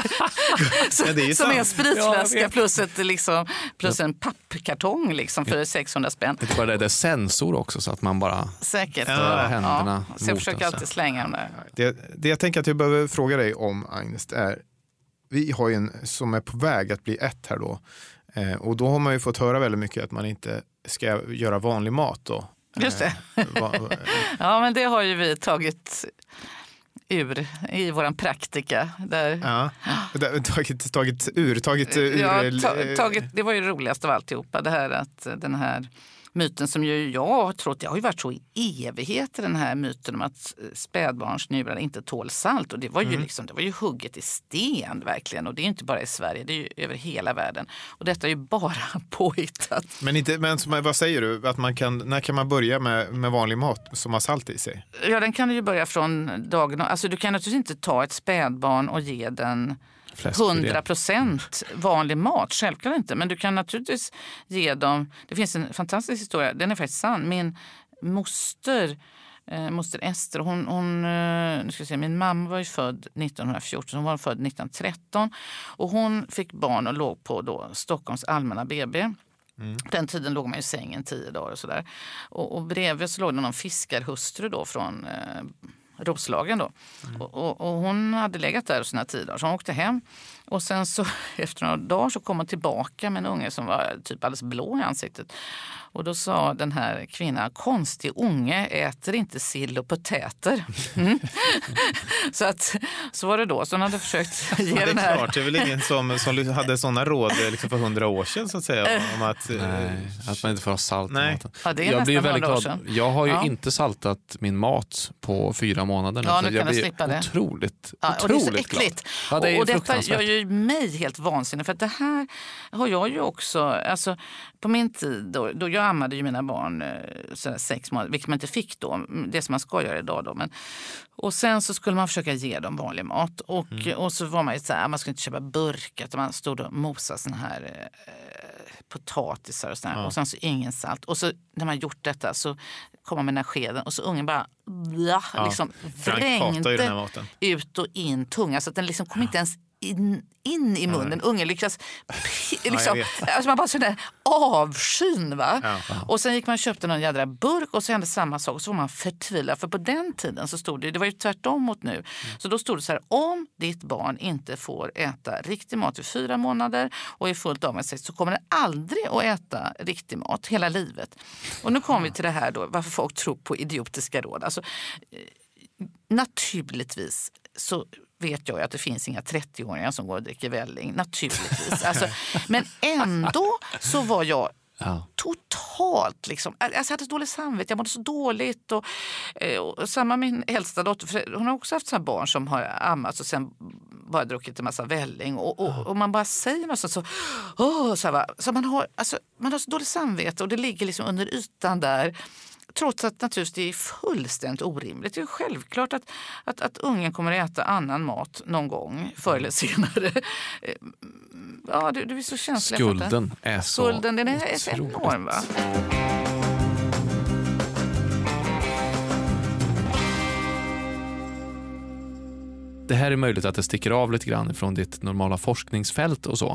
Så, Ja, är som är en. Ja, jag spritflaska plus, ett, liksom, plus en pappkartong liksom, för 600 spänn. Det är bara det, det är sensor också så att man bara... Säkert. Ja, händerna Så jag försöker oss. alltid slänga dem där. Det, det jag tänker att jag behöver fråga dig om, Agnes, är vi har ju en som är på väg att bli ett här då. Eh, och då har man ju fått höra väldigt mycket att man inte ska göra vanlig mat då. Just det. Eh, Ja, men det har ju vi tagit ur i våran praktika. Där, ja, tagit, tagit ur, tagit ur. Ja, ta, tagit, det var ju det roligaste av alltihopa. Det här att den här myten som ju jag har trott, det har ju varit så i evigheter den här myten om att eh, spädbarnsnjurar inte tål salt. Och det var ju, liksom, det var ju hugget i sten verkligen. Och det är ju inte bara i Sverige, det är ju över hela världen. Och detta är ju bara påhittat. Men, inte, men som- vad säger du? Att man kan, när kan man börja med, med vanlig mat som har salt i sig? Ja, den kan du ju börja från dagen. Alltså, du kan naturligtvis inte ta ett spädbarn och ge den. 100 procent vanlig mat, självklart inte. Men du kan naturligtvis ge dem... Det finns en fantastisk historia, den är faktiskt sann. Min moster, eh, moster Ester, hon, hon, eh, nu ska jag se, min mamma var ju född 1914, hon var född 1913. Och hon fick barn och låg på då Stockholms allmänna BB. På den tiden låg man i sängen tio dagar och sådär. Och, och bredvid så låg det någon fiskarhustru då från eh, Roslagen då. Och, och, och hon hade legat där sina tio dagar så hon åkte hem. Och sen så efter några dagar så kom hon tillbaka med en unge som var typ alldeles blå i ansiktet. Och då sa den här kvinnan, konstig unge äter inte sill och potäter. Mm. så, att, så var det då. Så hon hade försökt ge Ja, det den är här... klart, det är väl ingen som, som hade sådana råd liksom för hundra år sedan så att säga. Om att, eh, Nej, att man inte får ha salt i Nej. maten. Ja, det är jag blir väldigt 100 år glad. Jag har ju Ja. inte saltat min mat på fyra månader. Ja, så nu jag blir slippa det. otroligt, Ja, och det är så otroligt glad. äckligt. Ja, det är och, och detta gör ju mig helt vansinnig. För att det här har jag ju också... Alltså, på min tid, då, då jag ammade ju mina barn eh, sådär sex månader, vilket man inte fick då. Det som man ska göra idag. Då. Men, och sen så skulle man försöka ge dem vanlig mat. Och, Mm. och så var man ju så här, man skulle inte köpa burkar utan man stod och mosade såna här eh, potatisar och sådär. Och sen så ingen salt. Och så när man gjort detta så kom man med den här skeden och så ungen bara bla, liksom den här vrängde ut och in tunga så att den liksom kom inte ens in, in i munnen. Ungen lyckas... Liksom, vet. alltså man bara kände avskyn. Va? Ja. Och sen gick man och köpte någon jädra burk och så hände samma sak. Och så var man förtvivlad. För på den tiden så stod det, det var ju tvärtom mot nu. Så då stod det så här, om ditt barn inte får äta riktig mat i fyra månader och är fullt av med sig så kommer den aldrig att äta riktig mat hela livet. Och nu kommer vi till det här då, varför folk tror på idiotiska råd. Alltså, naturligtvis så vet jag att det finns inga 30-åringar som går och dricker välling. Naturligtvis. Alltså, men ändå så var jag Ja. totalt liksom, alltså jag hade så dåligt samvete, jag mådde så dåligt. Och, eh, och samma min äldsta dotter, hon har också haft såna barn som har ammats och sen bara druckit en massa välling. Och, och, och man bara säger något sånt så, åh, så, här, så man, har, alltså, man har så dåligt samvete och det ligger liksom under ytan där. Trots att naturligtvis det är fullständigt orimligt. Det är självklart att, att, att ungen kommer att äta annan mat någon gång förr eller senare. Eh, Ja, du, du är så känslig. Skulden är så Skulden den är, är så enorm. Va? Det här är möjligt att det sticker av lite grann från ditt normala forskningsfält och så.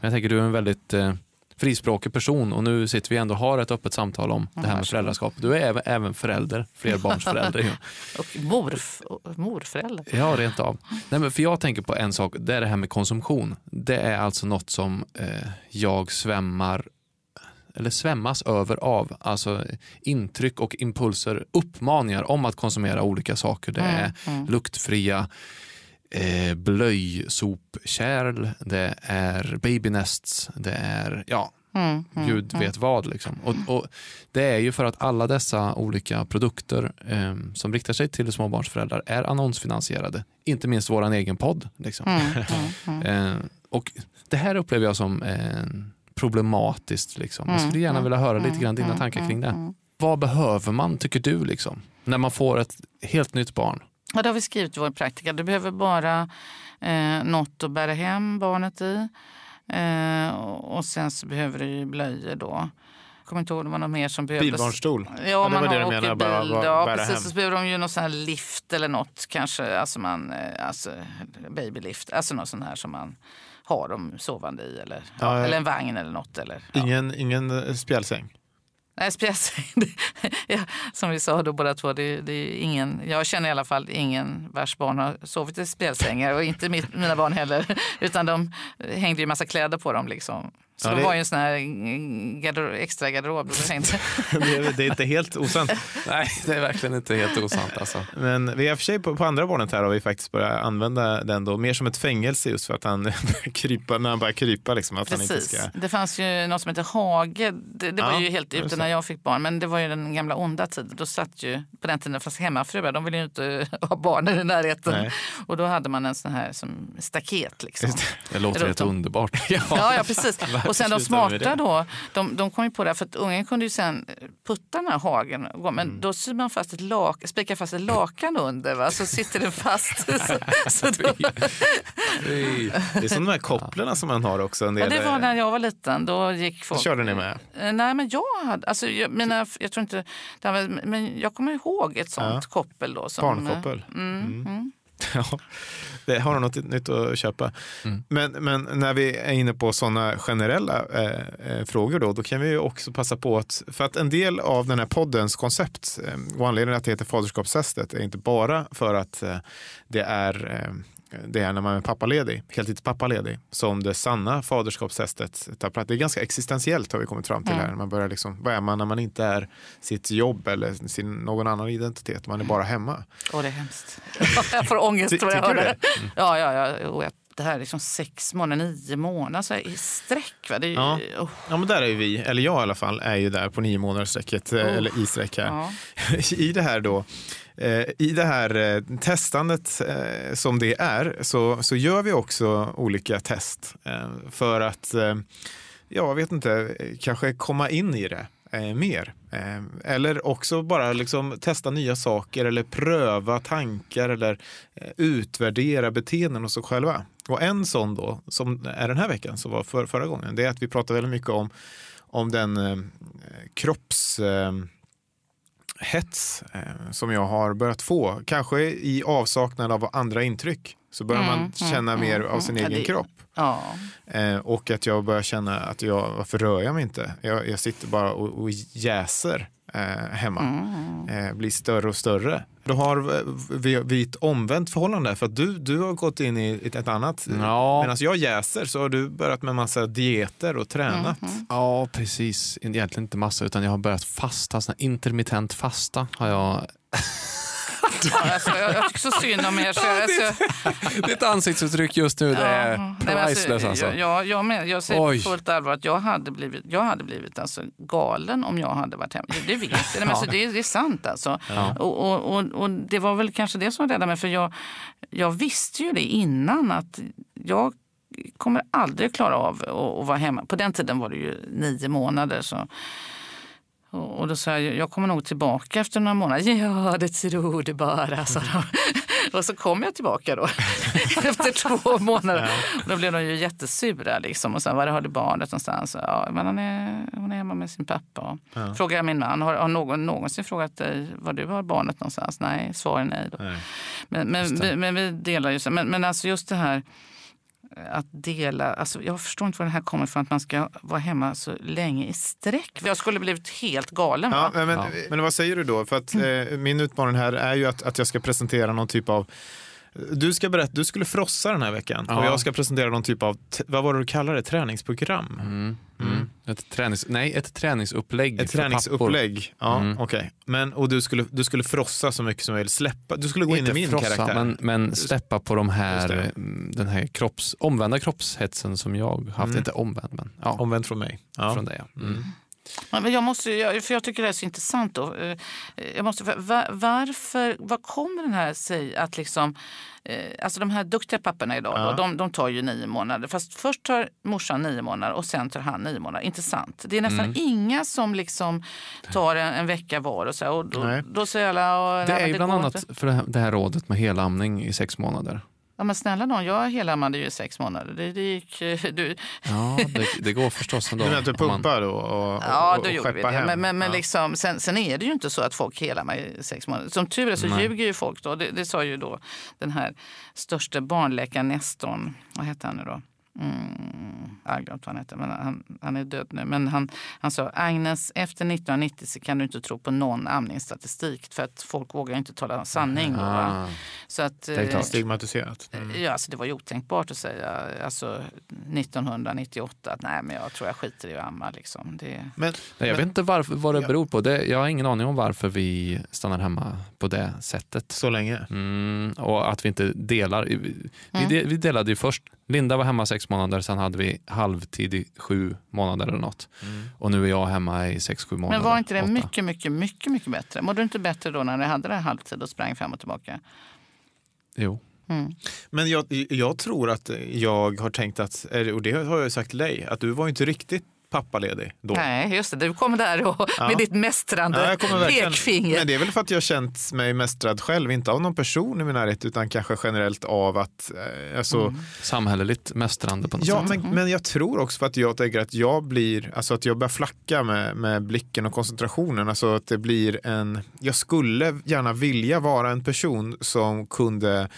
Men jag tänker du är en väldigt eh, frispråkig person och nu sitter vi ändå och har ett öppet samtal om det här med föräldraskap. Du är även, förälder, flerbarnsförälder. Och morf, morförälder. Ja, rent av. Nej, men för jag tänker på en sak, det är det här med konsumtion. Det är alltså något som eh, jag svämmar eller svämmas över av. Alltså intryck och impulser, uppmaningar om att konsumera olika saker. Det är luktfria eh, blöjsopkärl, det är babynests, det är ja, Mm, gud vet vad. Liksom. Och, och det är ju för att alla dessa olika produkter eh, som riktar sig till småbarnsföräldrar är annonsfinansierade. Inte minst vår egen podd. Liksom. mm, Eh, och det här upplever jag som eh, problematiskt. Liksom. Jag skulle gärna vilja höra lite grann dina tankar kring det. Vad behöver man, tycker du, liksom, när man får ett helt nytt barn? Ja, det har vi skrivit i vår praktika. Du behöver bara eh, något att bära hem barnet i. Eh, och sen så behöver du ju blöjor då. Jag kommer inte ihåg om det var mer som behövdes. Bilbarnstol. Ja, Ja, det man var det har du åker menade, bara- bil. bara ja, bära precis. hem. Så behöver de ju någon sån här lift eller något kanske. Alltså, man, eh, alltså babylift. Alltså något sånt här som man har dem sovande i. Eller, ja, Ja, ja. eller en vagn eller något. Eller, ja. Ingen, ingen eh, spjälsäng. Nej, spjälsäng. det- ja, som vi sa då båda två, det, det är ingen, jag känner i alla fall ingen vars barn har sovit i spjälsängar och inte mitt, mina barn heller. Utan de hängde ju massa kläder på dem. Liksom. Så Ja, det var ju en sån här mm, garder, extra garderob. Det är, det är inte helt osant. Nej, det är verkligen inte helt osant. Alltså. Men vi har för sig på, på andra barnet här har vi faktiskt börjat använda den då mer som ett fängelse just för att han krypa, när han börjar krypa liksom att han inte Precis. ska... Det fanns ju något som heter Hage. Det, det var Ja, ju helt ute när jag fick barn. Men det var ju den gamla onda tiden. Då satt ju, på den tiden fanns hemmafruar. De ville ju inte ha barnen i närheten. Nej. Och då hade man en sån här som staket. Liksom. Det låter helt underbart. Ja, ja precis. Och sen de smarta då, de, de kom ju på det här, för att ungen kunde ju sen putta den här hagen. Men Mm. då syr man fast ett lak, spikar fast ett lakan under va? så sitter den fast. så, så då, Det är som de här kopplarna som man har också. En ja, del, det var när jag var liten. Då gick folk... körde ni med. Eh, Nej, men jag hade... Alltså, jag, mina, jag tror inte... Var- men jag kommer ihåg ett sånt koppel. Då, som, Barnkoppel. Mm, mm. Ja, det har något nytt att köpa. Men, men när vi är inne på sådana generella eh, eh, frågor då, då kan vi ju också passa på att, för att en del av den här poddens koncept eh, och anledningen att det heter Faderskapstestet är inte bara för att eh, det är eh, det är när man är pappaledig, heltidspappaledig, som det sanna faderskapstestet tar plats. Det är ganska existentiellt har vi kommit fram till här. Man börjar liksom, vad är man när man inte är sitt jobb eller sin, någon annan identitet? Man är bara hemma. Åh, det är hemskt. jag får ångest när jag hör det. Ja, ja, ja. Jo, jag- Det här är liksom sex månader, nio månader så i sträck. Va? Det är, ju- Ja. oh, Ja, men där är ju vi, eller jag i alla fall, är ju där på nio månadersstrecket, eh, eller i streck här. ja. I det här då, Eh, i det här eh, testandet eh, som det är, så, så gör vi också olika test för att, jag vet inte, kanske komma in i det mer. Eller också bara liksom testa nya saker eller pröva tankar eller utvärdera beteenden hos oss själva. Och en sån då, som är den här veckan, som var för, förra gången, det är att vi pratar väldigt mycket om, om den eh, kropps... Eh, hets eh, som jag har börjat få, kanske i avsaknad av andra intryck, så börjar Mm, man känna mer av sin Ja, egen det- kropp. ja. Eh, och att jag börjar känna att jag, varför rör jag mig inte? Jag, jag sitter bara och, och jäser eh, hemma. Mm. Blir större och större. Då har eh, vi, ett omvänt förhållande för att du, du har gått in i ett, ett annat. Ja. Medan jag jäser så har du börjat med massa dieter och tränat. Ja, precis. Egentligen inte massa, utan jag har börjat fasta. Sån här intermittent fasta har jag. Ja, alltså, jag, jag tycker så synd om er. Så jag, alltså, Ditt ansiktsuttryck just nu, det är Ja, men priceless alltså. Jag, jag, jag, med, jag säger Oj. på fullt allvar att jag hade blivit, jag hade blivit alltså galen om jag hade varit hemma. Det vet jag. Men alltså, det, är- det är sant alltså. Och, och, och, och det var väl kanske det som räddade mig. För jag, jag visste ju det innan att jag kommer aldrig klara av att, att vara hemma. På den tiden var det ju nio månader. Så. Och då sa jag, jag kommer nog tillbaka efter några månader. Ja, det tror du bara, sa de. Och så kom jag tillbaka då efter två månader. Och då blev de ju jättesura. Liksom. Och sen, var har du barnet någonstans? Ja, men han är, hon är hemma med sin pappa. Och Frågade jag min man, har, har någon någonsin frågat dig var du har barnet någonstans? Nej, svar är nej. Nej. Men, men, vi, men vi delar ju. Men, men alltså just det här att dela, alltså jag förstår inte var det här kommer ifrån att man ska vara hemma så länge i sträck. Jag skulle blivit helt galen. Va? Ja, men, men vad säger du då? För att, eh, min utmaning här är ju att, att jag ska presentera någon typ av du ska berätta, du skulle frossa den här veckan och Ja. jag ska presentera någon typ av, vad var det du kallar det, träningsprogram? Mm. Mm. Ett, tränings, nej, ett träningsupplägg Ett för pappor. träningsupplägg. Ja, Mm. okej. Men, och du skulle, du skulle frossa så mycket som möjligt, släppa, du skulle gå in Inte i min frossa, karaktär. Men, men släppa på de här, mm, den här kropps, omvända kroppshetsen som jag haft. Mm. Inte omvänd, men ja, Omvänt från mig. Ja. från dig. Ja. Mm. Jag måste, för jag tycker det är så intressant. Då. Eh, Jag måste, va- varför, vad kommer den här sig att liksom... eh, Alltså de här duktiga papporna idag, Ja. då, de, de tar ju nio månader. Fast först tar morsan nio månader och sen tar han nio månader. Intressant. Det är nästan Mm. inga som liksom tar en, en vecka var. Och så, och då, då säger alla... Och, Det är ju bland annat för det här, det här rådet med helamning i sex månader. Ja, men snälla nån, jag helammade ju i sex månader. Det, det gick, eh, du, Ja, det, det går förstås ändå. Du menar att du man- pumpar då och, och, Ja, och, då och gjorde vi det. hem? Men, men, men ja. liksom, sen, sen är det ju inte så att folk hela mig i sex månader. Som tur är så Nej. ljuger ju folk. Då. Det, det sa ju då den här största barnläkaren Nestorn. Vad heter han nu då? Mm, jag har glömt vad han heter, men han, han är död nu. Men han, han sa Agnes, efter 1990 så kan du inte tro på någon amningsstatistik för att folk vågar inte tala sanning. Ah, Så att, är klart. eh, Stigmatiserat. Mm. Ja, alltså det var ju otänkbart att säga alltså, 1998 att nej, men jag tror jag skiter i att amma. Liksom. Det, Men, nej, jag men, vet inte varför, vad det Ja. beror på. Det, jag har ingen aning om varför vi stannar hemma på det sättet. så länge? Mm, och att vi inte delar. Vi, Mm. vi delade ju först. Linda var hemma sex månader, sen hade vi halvtid i sju månader eller något. Mm. Och nu är jag hemma i sex, sju månader. Men var inte det åtta. mycket, mycket, mycket, mycket bättre? Mådde du inte bättre då när du hade det halvtid och sprang fram och tillbaka? Jo. Mm. Men jag, jag tror att jag har tänkt att, och det har jag sagt till dig, att du var inte riktigt pappaledig då. Nej, just det. Du kom där och, Ja. med ditt mästrande Ja, pekfinger. Men det är väl för att jag har känt mig mästrad själv, inte av någon person i min närhet utan kanske generellt av att eh, alltså, Mm. Samhälleligt mästrande på något Ja, sätt. men, men jag tror också för att jag tänker att jag blir, alltså att jag börjar flacka med, med blicken och koncentrationen. Alltså att det blir en, jag skulle gärna vilja vara en person som kunde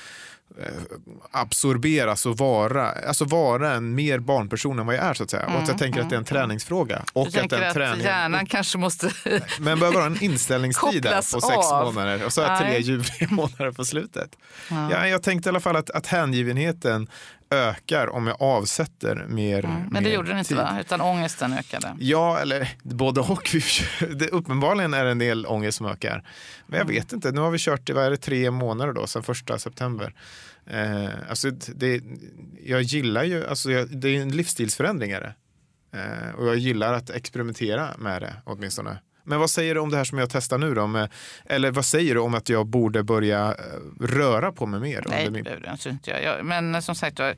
absorberas och vara, alltså vara en mer barnperson än vad jag är. så att säga. och att jag tänker att det är en träningsfråga. Du Och att den att hjärnan kanske måste... men behöver vara en inställningstid där på sex av. månader och så har jag tre ljuvliga månader på slutet. Ja. jag tänkte i alla fall att, att hängivenheten ökar om jag avsätter mer Mm. Men det mer gjorde den inte va? Utan ångesten ökade. Ja, eller både och. Det, uppenbarligen är det en del ångest som ökar. Men Mm. jag vet inte, nu har vi kört i vad är det, tre månader då, sedan första september. Eh, alltså det, jag gillar ju, alltså jag, det är en livsstilsförändring är det. Eh, och jag gillar att experimentera med det åtminstone. Men vad säger du om det här som jag testar nu då? Med, eller vad säger du om att jag borde börja eh, röra på mig mer? Nej, under det behöver jag inte göra. Jag- Men som sagt var,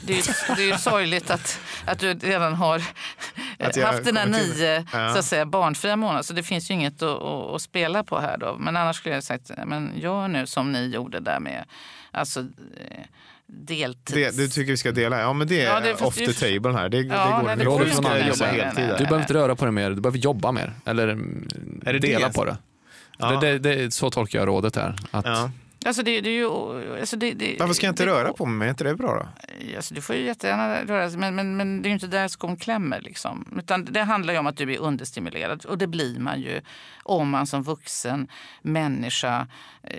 det är det är ju sorgligt att, att du redan har jag haft dina nio Ja. så att säga, barnfria månader. Så det finns ju inget att, att, att spela på här. Då. Men annars skulle jag sagt, men gör nu som ni gjorde där med alltså, eh, deltids... Det, du tycker vi ska dela? Ja, men det är Ja, det off the table här. Det, Ja, det går nej, det går Du ska jobba Nej, heltid nej. Du behöver inte röra på dig mer, du behöver jobba mer. Eller Är det dela det? på det. Ja. det, det, det. Så tolkar jag rådet här. Att, Ja. Alltså det, det är ju, alltså det, det, Varför ska jag inte röra på mig? Är inte det bra då? Alltså, du får ju jättegärna röra dig, men, men, men det är ju inte där skon klämmer. Liksom. Utan det handlar ju om att du är understimulerad. Och det blir man ju om man som vuxen människa eh,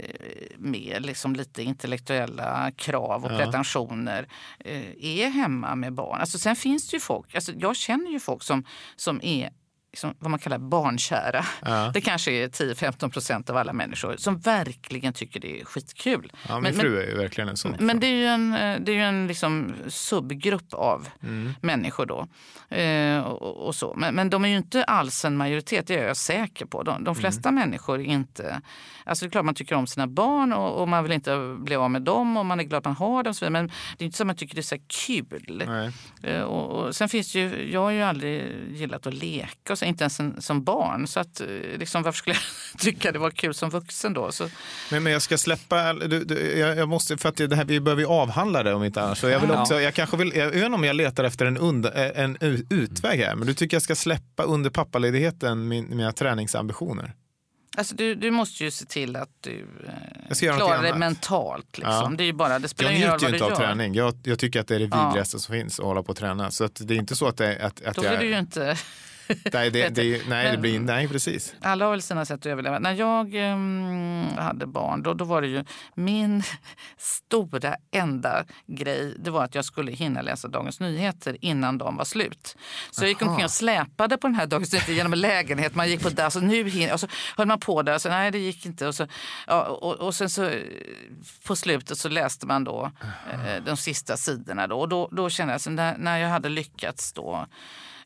med liksom lite intellektuella krav och pretensioner eh, är hemma med barn. Alltså, sen finns det ju folk, alltså, jag känner ju folk som, som är liksom, vad man kallar barnkära. Ja. Det kanske är 10-15 procent av alla människor som verkligen tycker det är skitkul. Ja, min Men- fru är ju verkligen en sån. Men det är ju en, eh, det är en liksom subgrupp av Mm. människor då. Eh, och, och så. Men, men de är ju inte alls en majoritet, det är jag säker på. De, de flesta Mm. människor är inte... Alltså det är klart man tycker om sina barn och, och man vill inte bli av med dem och man är glad att man har dem. så vidare, Men det är inte så att man tycker det är så kul. Eh, Och, och sen finns det ju, jag har ju aldrig gillat att leka, och så, inte ens en, som barn. Så att, eh, liksom, varför skulle jag tycka det var kul som vuxen då? Så, Men, men jag ska släppa, du, du, jag, jag måste, för att det här, vi behöver ju avhandla det om inte annars. Så jag, vill Ja. också, jag, kanske vill, jag vet inte om jag letar efter en, under, en u- utväg här, men du tycker jag ska släppa under pappaledigheten min, mina träningsambitioner? Alltså du, du måste ju se till att du Jag eh, klarar annat. mentalt. Liksom. Ja. Det, är ju bara, det spelar Jag njuter ju inte av gör. träning. Jag, jag tycker att det är det Ja. vidrigaste som finns att hålla på och träna. Så att det är inte så att, det, att, att Då jag... blir du ju inte... nej, det, det, nej, det blir, nej, precis. Alla har väl sina sätt att överleva. När jag ehm, hade barn då, då var det ju min stora enda grej det var att jag skulle hinna läsa Dagens Nyheter innan de var slut. Så jag gick Aha. omkring och släpade på den här Dagens Nyheter genom en lägenhet. Man gick på där, så nu hinner, och så höll man på där, så nej det gick inte. Och, så, ja, och, och sen så på slutet så läste man då eh, de sista sidorna. Då, och då, då kände jag, så när, när jag hade lyckats då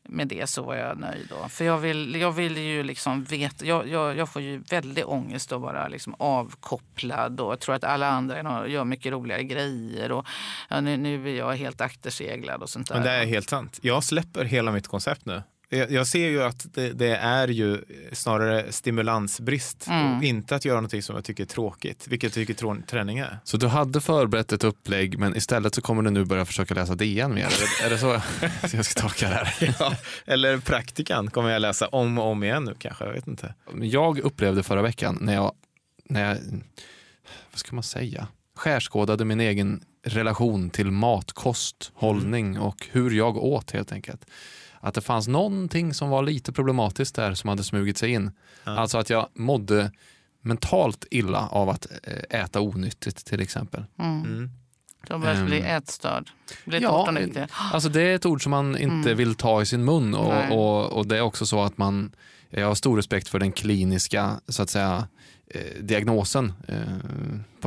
med det så var jag nöjd. Då. För jag vill, jag vill ju liksom veta, jag, jag, jag får ju väldigt ångest att vara liksom avkopplad och jag tror att alla andra gör mycket roligare grejer och ja, nu, nu är jag helt akterseglad och sånt där. Men det är helt sant. Jag släpper hela mitt koncept nu. Jag, ser ju att det, det är ju snarare stimulansbrist Mm. och inte att göra någonting som jag tycker är tråkigt, vilket jag tycker trå- träning är. Så du hade förberett ett upplägg men istället så kommer du nu börja försöka läsa DN mer? Är det, är det så jag ska tolka det här? Ja, eller praktikan kommer jag läsa om och om igen nu kanske, jag vet inte. Jag upplevde förra veckan när jag, när jag vad ska man säga, skärskådade min egen relation till mat, kost, hållning och hur jag åt helt enkelt. Att det fanns någonting som var lite problematiskt där som hade smugit sig in. Ja. Alltså att jag mådde mentalt illa av att eh, äta onyttigt till exempel. Mm. Mm. Då börjar bli Ehm. ätstörd. Blir Ja, nyttig. Alltså det är ett ord som man inte Mm. vill ta i sin mun och, och, och det är också så att man, jag har stor respekt för den kliniska så att säga eh, diagnosen eh,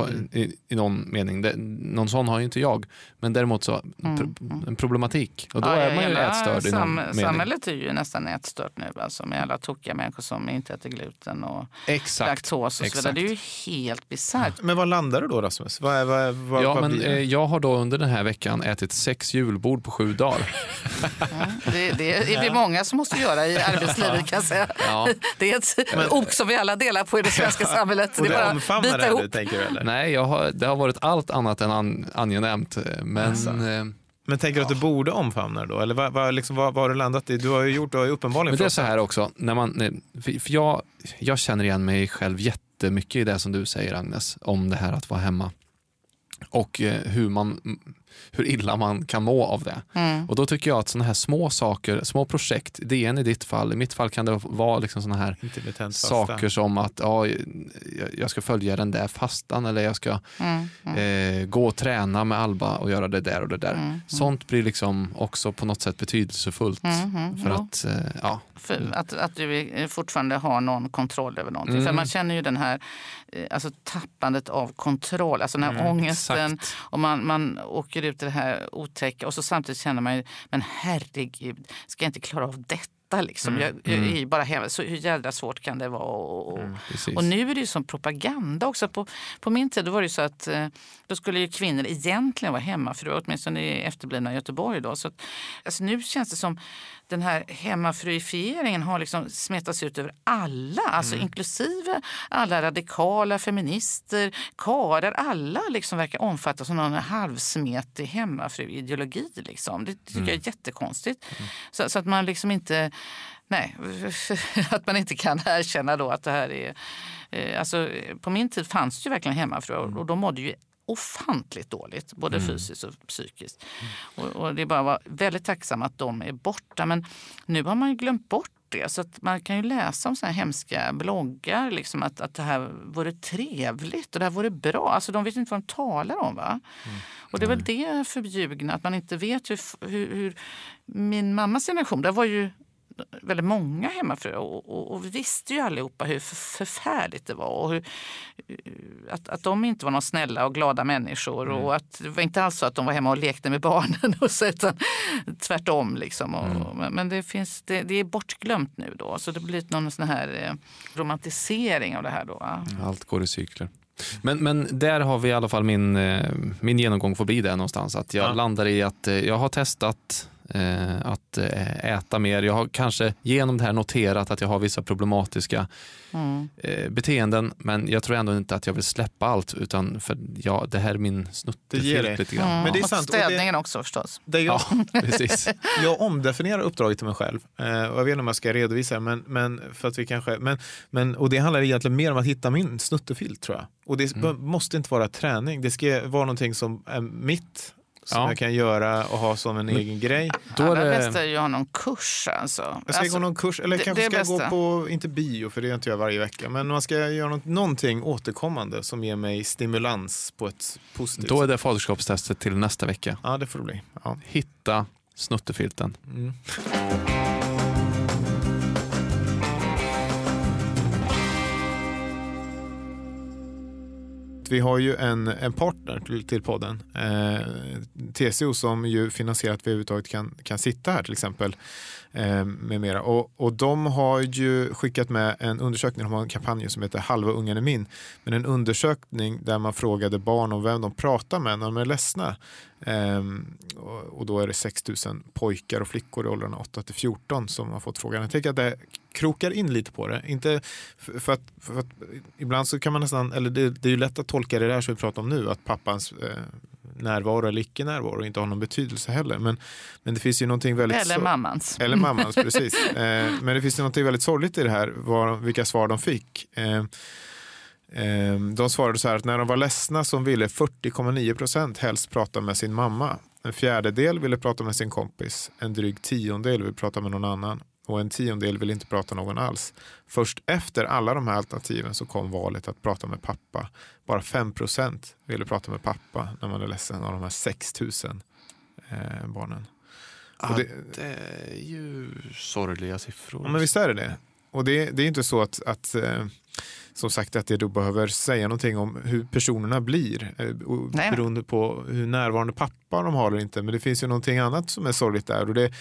Mm. i, i någon mening. Det, någon sån har ju inte jag. Men däremot så Mm, en problematik och då Ja, är man ju ätstörd i någon sam, mening. Samhället är ju nästan ätstört nu alltså, med alla tokiga människor som inte äter gluten och Exakt. laktos och så vidare. Det är ju helt bisarrt. Men vad landar du då Rasmus? Vad, är- vad, är- vad, Ja, vad men blir det? eh, jag har då under den här veckan ätit sex julbord på sju dagar. Det, det är vi många som måste göra i arbetslivet kan jag säga. Ja. Det är ett ok som vi alla delar på i det svenska samhället. och det är det bara omfamnar bita det ihop. du tänker du eller? Nej, jag har, det har varit allt annat än an, angenämt. eh, Men Alltså. eh, Men tänker du att du borde omfamna det då? Eller vad, vad, liksom, vad, vad har du landat i? Du har ju gjort, du har ju uppenbarligen Men det är så här också, när man, när- för jag, jag känner igen mig själv jättemycket i det som du säger Agnes, om det här att vara hemma. och eh, hur, man, hur illa man kan må av det. Mm. Och då tycker jag att sådana här små saker, små projekt, DN i ditt fall, i mitt fall kan det vara liksom sådana här saker som att ja, jag ska följa den där fastan eller jag ska mm. Mm. Eh, gå och träna med Alba och göra det där och det där. Mm. mm. Sånt blir liksom också på något sätt betydelsefullt. Mm, mm, för ja. att, eh, ja. För att, att du fortfarande har någon kontroll över någonting. För man känner ju den här eh, alltså, tappandet av kontroll, alltså den här mm, ångesten. Exakt. Och man, man åker ut det här otäcka och så samtidigt känner man ju, men herregud, ska jag inte klara av detta? Liksom. Mm. Jag, jag, är bara hemma. Så hur jädra svårt kan det vara? Och, mm, och nu är det ju som propaganda också. På, på min tid var det så att eh, då skulle ju kvinnor egentligen vara hemmafruar, åtminstone i efterblivna Göteborg. Då. Så att, alltså nu känns det som den här hemmafruifieringen har liksom smetats ut över alla, alltså mm. inklusive alla radikala feminister, karar, alla liksom verkar omfattas av någon halvsmetig hemmafruideologi. Liksom. Det tycker mm. jag är mm. jättekonstigt. Mm. Så, så, att man liksom inte Nej, att man inte kan erkänna då att det här är... Eh, alltså, på min tid fanns det ju verkligen hemmafruar mm. och de mådde ju ofantligt dåligt, både mm. fysiskt och psykiskt. Mm. Och, och, det är bara att vara väldigt tacksam att de är borta. Men nu har man ju glömt bort det. Så att man kan ju läsa om såna här hemska bloggar, liksom att, att det här vore trevligt och det här vore bra. Alltså de vet inte vad de talar om. va? Mm. Och det är väl det förbjugna, att man inte vet hur, hur, hur min mammas generation, där var ju väldigt många hemmafruar och, och, och, vi visste ju allihopa hur förfärligt det var och hur, att, att de inte var några snälla och glada människor mm. och att det var inte alls så att de var hemma och lekte med barnen och så, utan tvärtom. Liksom. Och, mm. Men det, finns, det, det, är bortglömt nu då så det blir någon sån här eh, romantisering av det här. Då, mm. Allt går i cykler. Men, men där har vi i alla fall min, eh, min genomgång förbi det någonstans. Att jag ja. landar i att eh, jag har testat att eh, äta mer. Jag har kanske genom det här noterat att jag har vissa problematiska mm. eh, beteenden men jag tror ändå inte att jag vill släppa allt utan för ja, det här är min snuttefilt lite grann. Mm. Men det är sant. Och städningen det, också förstås. Det jag, ja, precis. jag omdefinierar uppdraget till mig själv. Eh, och jag vet inte om jag ska redovisa men, men för att vi kanske, men, men, och det handlar egentligen mer om att hitta min snuttefilt tror jag. Och det mm. måste inte vara träning. Det ska vara någonting som är mitt som ja. jag kan göra och ha som en Men, egen grej. Då är det bästa är att ha någon kurs. Alltså. Jag ska alltså, gå någon kurs, eller det, kanske det ska gå på, inte bio för det gör inte jag varje vecka, men man ska göra något, någonting återkommande som ger mig stimulans på ett positivt Då är det faderskapstestet till nästa vecka. Ja, det får det bli. Ja. Hitta snuttefilten. Mm. Vi har ju en, en partner till, till podden, eh, TCO, som ju finansierar att vi överhuvudtaget kan, kan sitta här till exempel. Eh, med mera. Och, och de har ju skickat med en undersökning, de har en kampanj som heter Halva ungen är min. Men en undersökning där man frågade barn om vem de pratar med när de är ledsna. Ehm, och då är det 6 000 pojkar och flickor i åldrarna 8 till 14 som har fått frågan. Jag tänker att det krokar in lite på det. Inte för att, för att ibland så kan man nästan, eller det, det är ju lätt att tolka det där som vi pratar om nu, att pappans eh, närvaro eller icke närvaro inte har någon betydelse heller. Men, men det finns ju någonting väldigt... Eller mammans. Eller mammans, precis. Eh, men det finns ju någonting väldigt sorgligt i det här, var, vilka svar de fick. Eh, eh, de svarade så här att när de var ledsna så ville 40,9 procent helst prata med sin mamma. En fjärdedel ville prata med sin kompis. En dryg tiondel vill prata med någon annan och en tiondel vill inte prata någon alls. Först efter alla de här alternativen så kom valet att prata med pappa. Bara 5% ville prata med pappa när man är ledsen av de här 6 000 eh, barnen. Ja, det, det, är ju sorgliga siffror. Ja, men visst är det det. Och det, det är inte så att, att eh, som sagt att jag då behöver säga någonting om hur personerna blir eh, beroende på hur närvarande pappa de har eller inte. Men det finns ju någonting annat som är sorgligt där och det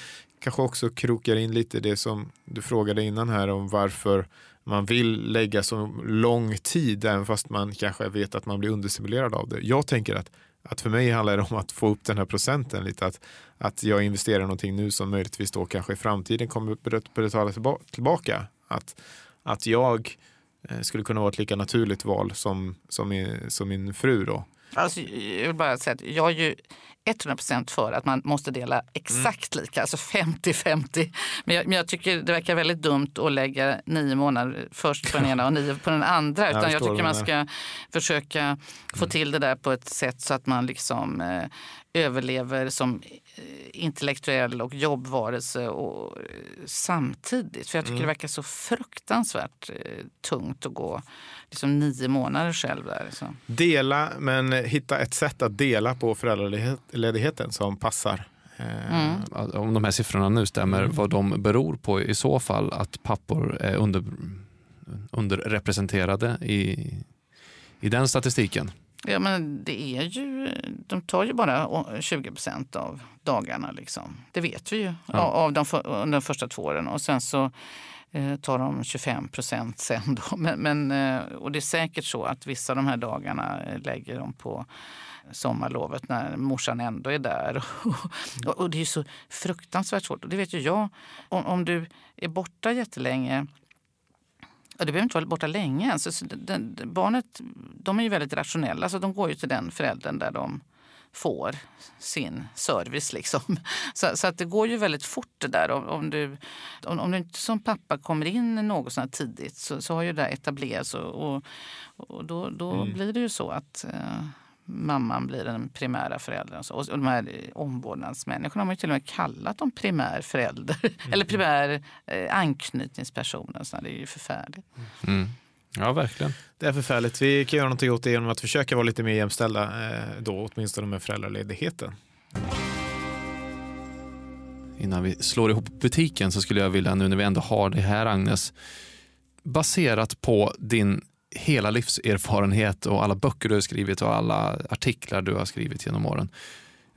kanske också krokar in lite det som du frågade innan här om varför man vill lägga så lång tid även fast man kanske vet att man blir understimulerad av det. Jag tänker att, att för mig handlar det om att få upp den här procenten lite. Att, att jag investerar någonting nu som möjligtvis då kanske i framtiden kommer betala tillbaka. Att, att jag eh, skulle kunna vara ett lika naturligt val som, som, min, som min fru då. Alltså, jag vill bara säga att jag är ju 100% för att man måste dela exakt lika, alltså 50-50. Men jag, men jag tycker det verkar väldigt dumt att lägga nio månader först på den ena och nio på den andra. Utan jag, förstår tycker man ska försöka få till det där på ett sätt så att man liksom eh, överlever som eh, intellektuell och jobbvarelse och, eh, samtidigt. För jag tycker det verkar så fruktansvärt eh, tungt att gå liksom nio månader själv där. Så. Dela, men hitta ett sätt att dela på föräldraledigheten som passar. Eh, Om de här siffrorna nu stämmer, Mm. vad de beror på i så fall att pappor är under, underrepresenterade i, i den statistiken. Ja, men det är ju, de tar ju bara å- 20 procent av dagarna. Liksom. Det vet vi ju Ja. av, de, de första två åren. Och sen så eh, tar de 25 procent sen. Då. Men, men, eh, och det är säkert så att vissa av de här dagarna eh, lägger de på sommarlovet när morsan ändå är där. och, och det är så fruktansvärt svårt. Och det vet ju jag. Om, om du är borta jättelänge Ja, det behöver inte vara borta länge. Alltså, så den, barnet de är ju väldigt rationella, så de går ju till den föräldern där de får sin service. Liksom. Så, så att det går ju väldigt fort det där. Om, om, du, om, om du inte som pappa kommer in något sånt tidigt så, så har ju det etablerats och, och, och då, då blir det ju så att eh, mamman blir den primära föräldern. Och, så. och de här omvårdnadsmänniskorna har man ju till och med kallat dem primär förälder eller primär eh, anknytningsperson. Så det är ju förfärligt. Mm. Ja, verkligen. Det är förfärligt. Vi kan göra någonting åt det genom att försöka vara lite mer jämställda eh, då, åtminstone med föräldraledigheten. Innan vi slår ihop butiken så skulle jag vilja, nu när vi ändå har det här Agnes, baserat på din hela livserfarenhet och alla böcker du har skrivit och alla artiklar du har skrivit genom åren.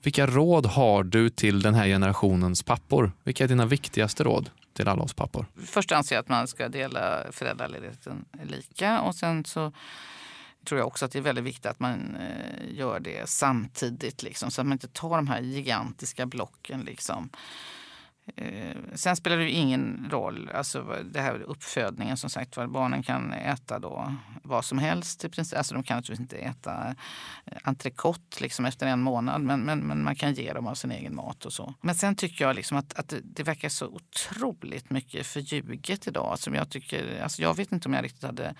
Vilka råd har du till den här generationens pappor? Vilka är dina viktigaste råd till alla oss pappor? Först anser jag att man ska dela föräldraledigheten lika och sen så tror jag också att det är väldigt viktigt att man eh, gör det samtidigt liksom, så att man inte tar de här gigantiska blocken. Liksom. Eh, sen spelar det ju ingen roll, alltså det här uppfödningen som sagt var, barnen kan äta då vad som helst. Alltså de kan naturligtvis inte äta eh, entrecote liksom efter en månad men, men, men man kan ge dem av sin egen mat och så. Men sen tycker jag liksom att, att det, det verkar så otroligt mycket förljuget idag som jag tycker, alltså jag vet inte om jag riktigt hade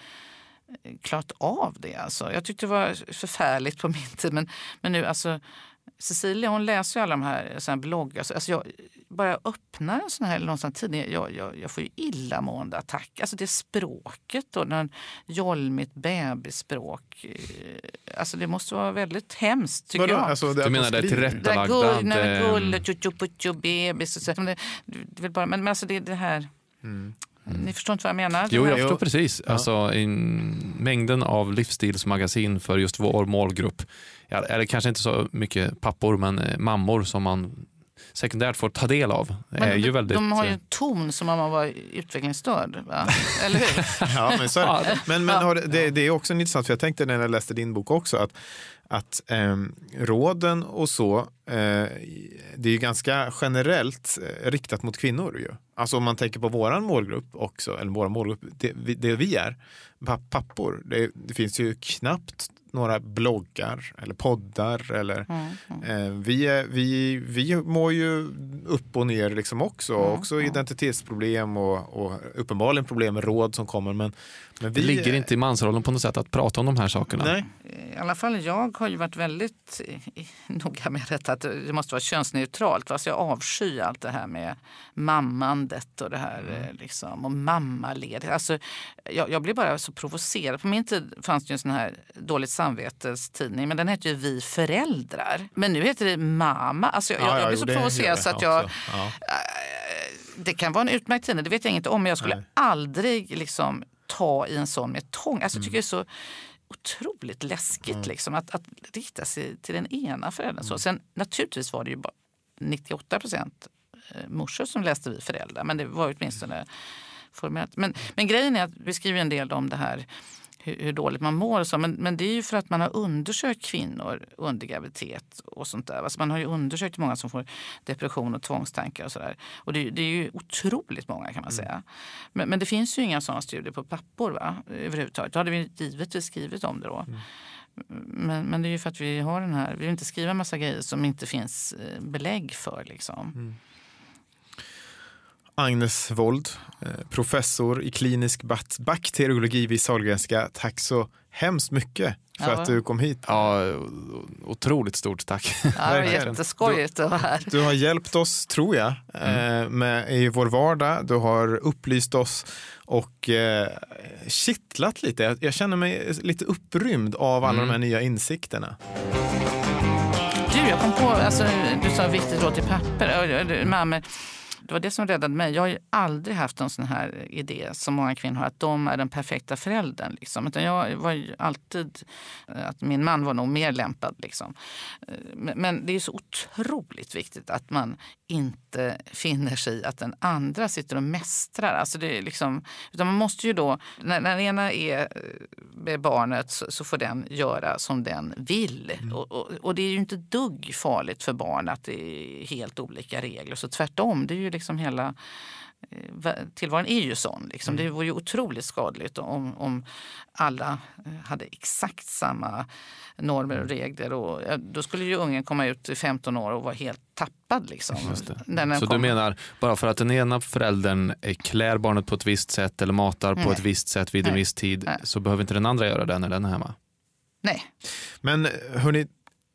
klart klarat av det. Alltså. Jag tyckte det var förfärligt på min tid men, men nu alltså Cecilia hon läser ju alla de här, så här bloggar. Alltså, alltså jag, bara jag öppnar en sån här, eller någon sån här tidning, jag, jag, jag får ju illamående attack. Alltså det språket och den jolmigt bebisspråk. eh, Alltså det måste vara väldigt hemskt tycker Vadå? jag. Alltså, det Du menar de det där tillrättalagda? det- gulle, tjutjo, putjo, bebis. Och så. Men, det, det vill bara, men, men alltså det, det här... Ni förstår inte vad jag menar? Jo, jag förstår precis. Alltså, mängden av livsstilsmagasin för just vår målgrupp, eller kanske inte så mycket pappor, men eh, mammor som man sekundärt får ta del av, Men är de, ju väldigt... de har ju eh, en ton som om man var utvecklingsstörd. Va? Eller hur? Ja, men, så är det. men, men har det, det, det är också intressant, för jag tänkte när jag läste din bok också att, att ehm, råden och så, eh, det är ju ganska generellt eh, riktat mot kvinnor. Ju. Alltså om man tänker på våran målgrupp också, eller vår målgrupp, det, vi- det vi är, pa- pappor, det, det finns ju knappt några bloggar eller poddar. Eller, eh, vi, är, vi, vi mår ju upp och ner liksom också. också identitetsproblem och, och uppenbarligen problem med råd som kommer. Men, men vi det ligger inte i mansrollen på något sätt att prata om de här sakerna. Nej. I alla fall jag har ju varit väldigt eh, noga med detta att det måste vara könsneutralt. Alltså jag avskyr allt det här med mammandet och det här eh, liksom, och mammaledighet. Alltså, jag, jag blir bara så provocerad. På min tid fanns det ju en sån här dåligt samvetes tidning men den hette ju Vi föräldrar. Men nu heter det Mamma. Alltså, jag, Ja, jag ja, blir jo, så provocerad så att jag. Ja. det kan vara en utmärkt tidning, det vet jag inget om. Men jag skulle Nej. aldrig liksom, ta i en sån med tång. Alltså, jag tycker det är Mm. så otroligt läskigt liksom, att, att rikta sig till den ena föräldern. Mm. Så. Sen naturligtvis var det ju bara 98 procent eh, morsor som läste Vi föräldrar. Men det var åtminstone formellt. Men, men grejen är att vi skriver en del om det här hur, hur dåligt man mår. Och så. Men, men det är ju för att man har undersökt kvinnor under graviditet och sånt där. Alltså man har ju undersökt hur många som får depression och tvångstankar och sådär. Och det, det är ju otroligt många kan man säga. Men, men det finns ju inga sådana studier på pappor va? överhuvudtaget. Då hade vi givetvis skrivit om det då. Men, men det är ju för att vi har den här, vi vill inte skriva massa grejer som inte finns eh, belägg för. Liksom. Mm. Agnes Wold, eh, professor i klinisk bakteriologi vid Sahlgrenska. Tack så hemskt mycket för Ja. att du kom hit. Ja, otroligt stort tack. Ja, det var jätteskojigt att vara här. Du har hjälpt oss, tror jag, eh, med, i vår vardag. Du har upplyst oss och eh, kittlat lite. Jag, jag känner mig lite upprymd av alla de här nya insikterna. Du, jag kom på, alltså, du sa viktigt råd till papper. Ja, det- var det som räddade mig. Jag har ju aldrig haft en sån här idé som många kvinnor har, att de är den perfekta föräldern. Liksom. Utan jag var ju alltid eh, att min man var nog mer lämpad. Liksom. Eh, Men, det är så otroligt viktigt att man inte finner sig i att den andra sitter och mästrar. Alltså det är liksom, utan man måste ju då, när, när den ena är eh, med barnet så, så får den göra som den vill. Och, och, och det är ju inte dugg farligt för barn att det är helt olika regler. Så tvärtom, det är ju liksom hela eh, Tillvaron är ju sån. Liksom. Det vore ju otroligt skadligt om, om alla eh, hade exakt samma normer och regler. Och, då skulle ju ungen komma ut i 15 år och vara helt tappad. Liksom, Så du menar, bara för att den ena föräldern eh, klär barnet på ett visst sätt eller matar på Nej. ett visst sätt vid en Nej. viss tid Nej. så behöver inte den andra göra det när den är hemma? Nej. Men hörni,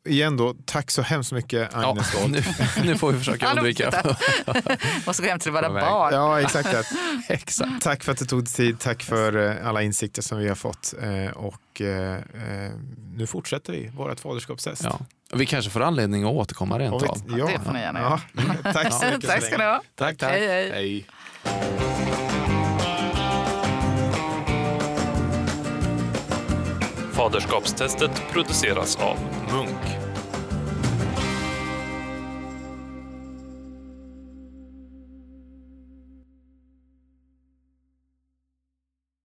igen då, tack så hemskt mycket Ja, Agnes Wold. nu, nu får vi försöka undvika. Måste gå hem till våra barn. Ja, exakt. det. Exakt. Tack för att du tog dig tid. Tack för eh, alla insikter som vi har fått. Eh, Och eh, nu fortsätter vi vårt faderskapstest. Ja. Vi kanske får anledning att återkomma rent av. ja. Det får ni gärna Ja. Tack så mycket. Tack ska ni ha. Tack, tack. Hej, hej. hej. Faderskapstestet produceras av Munk.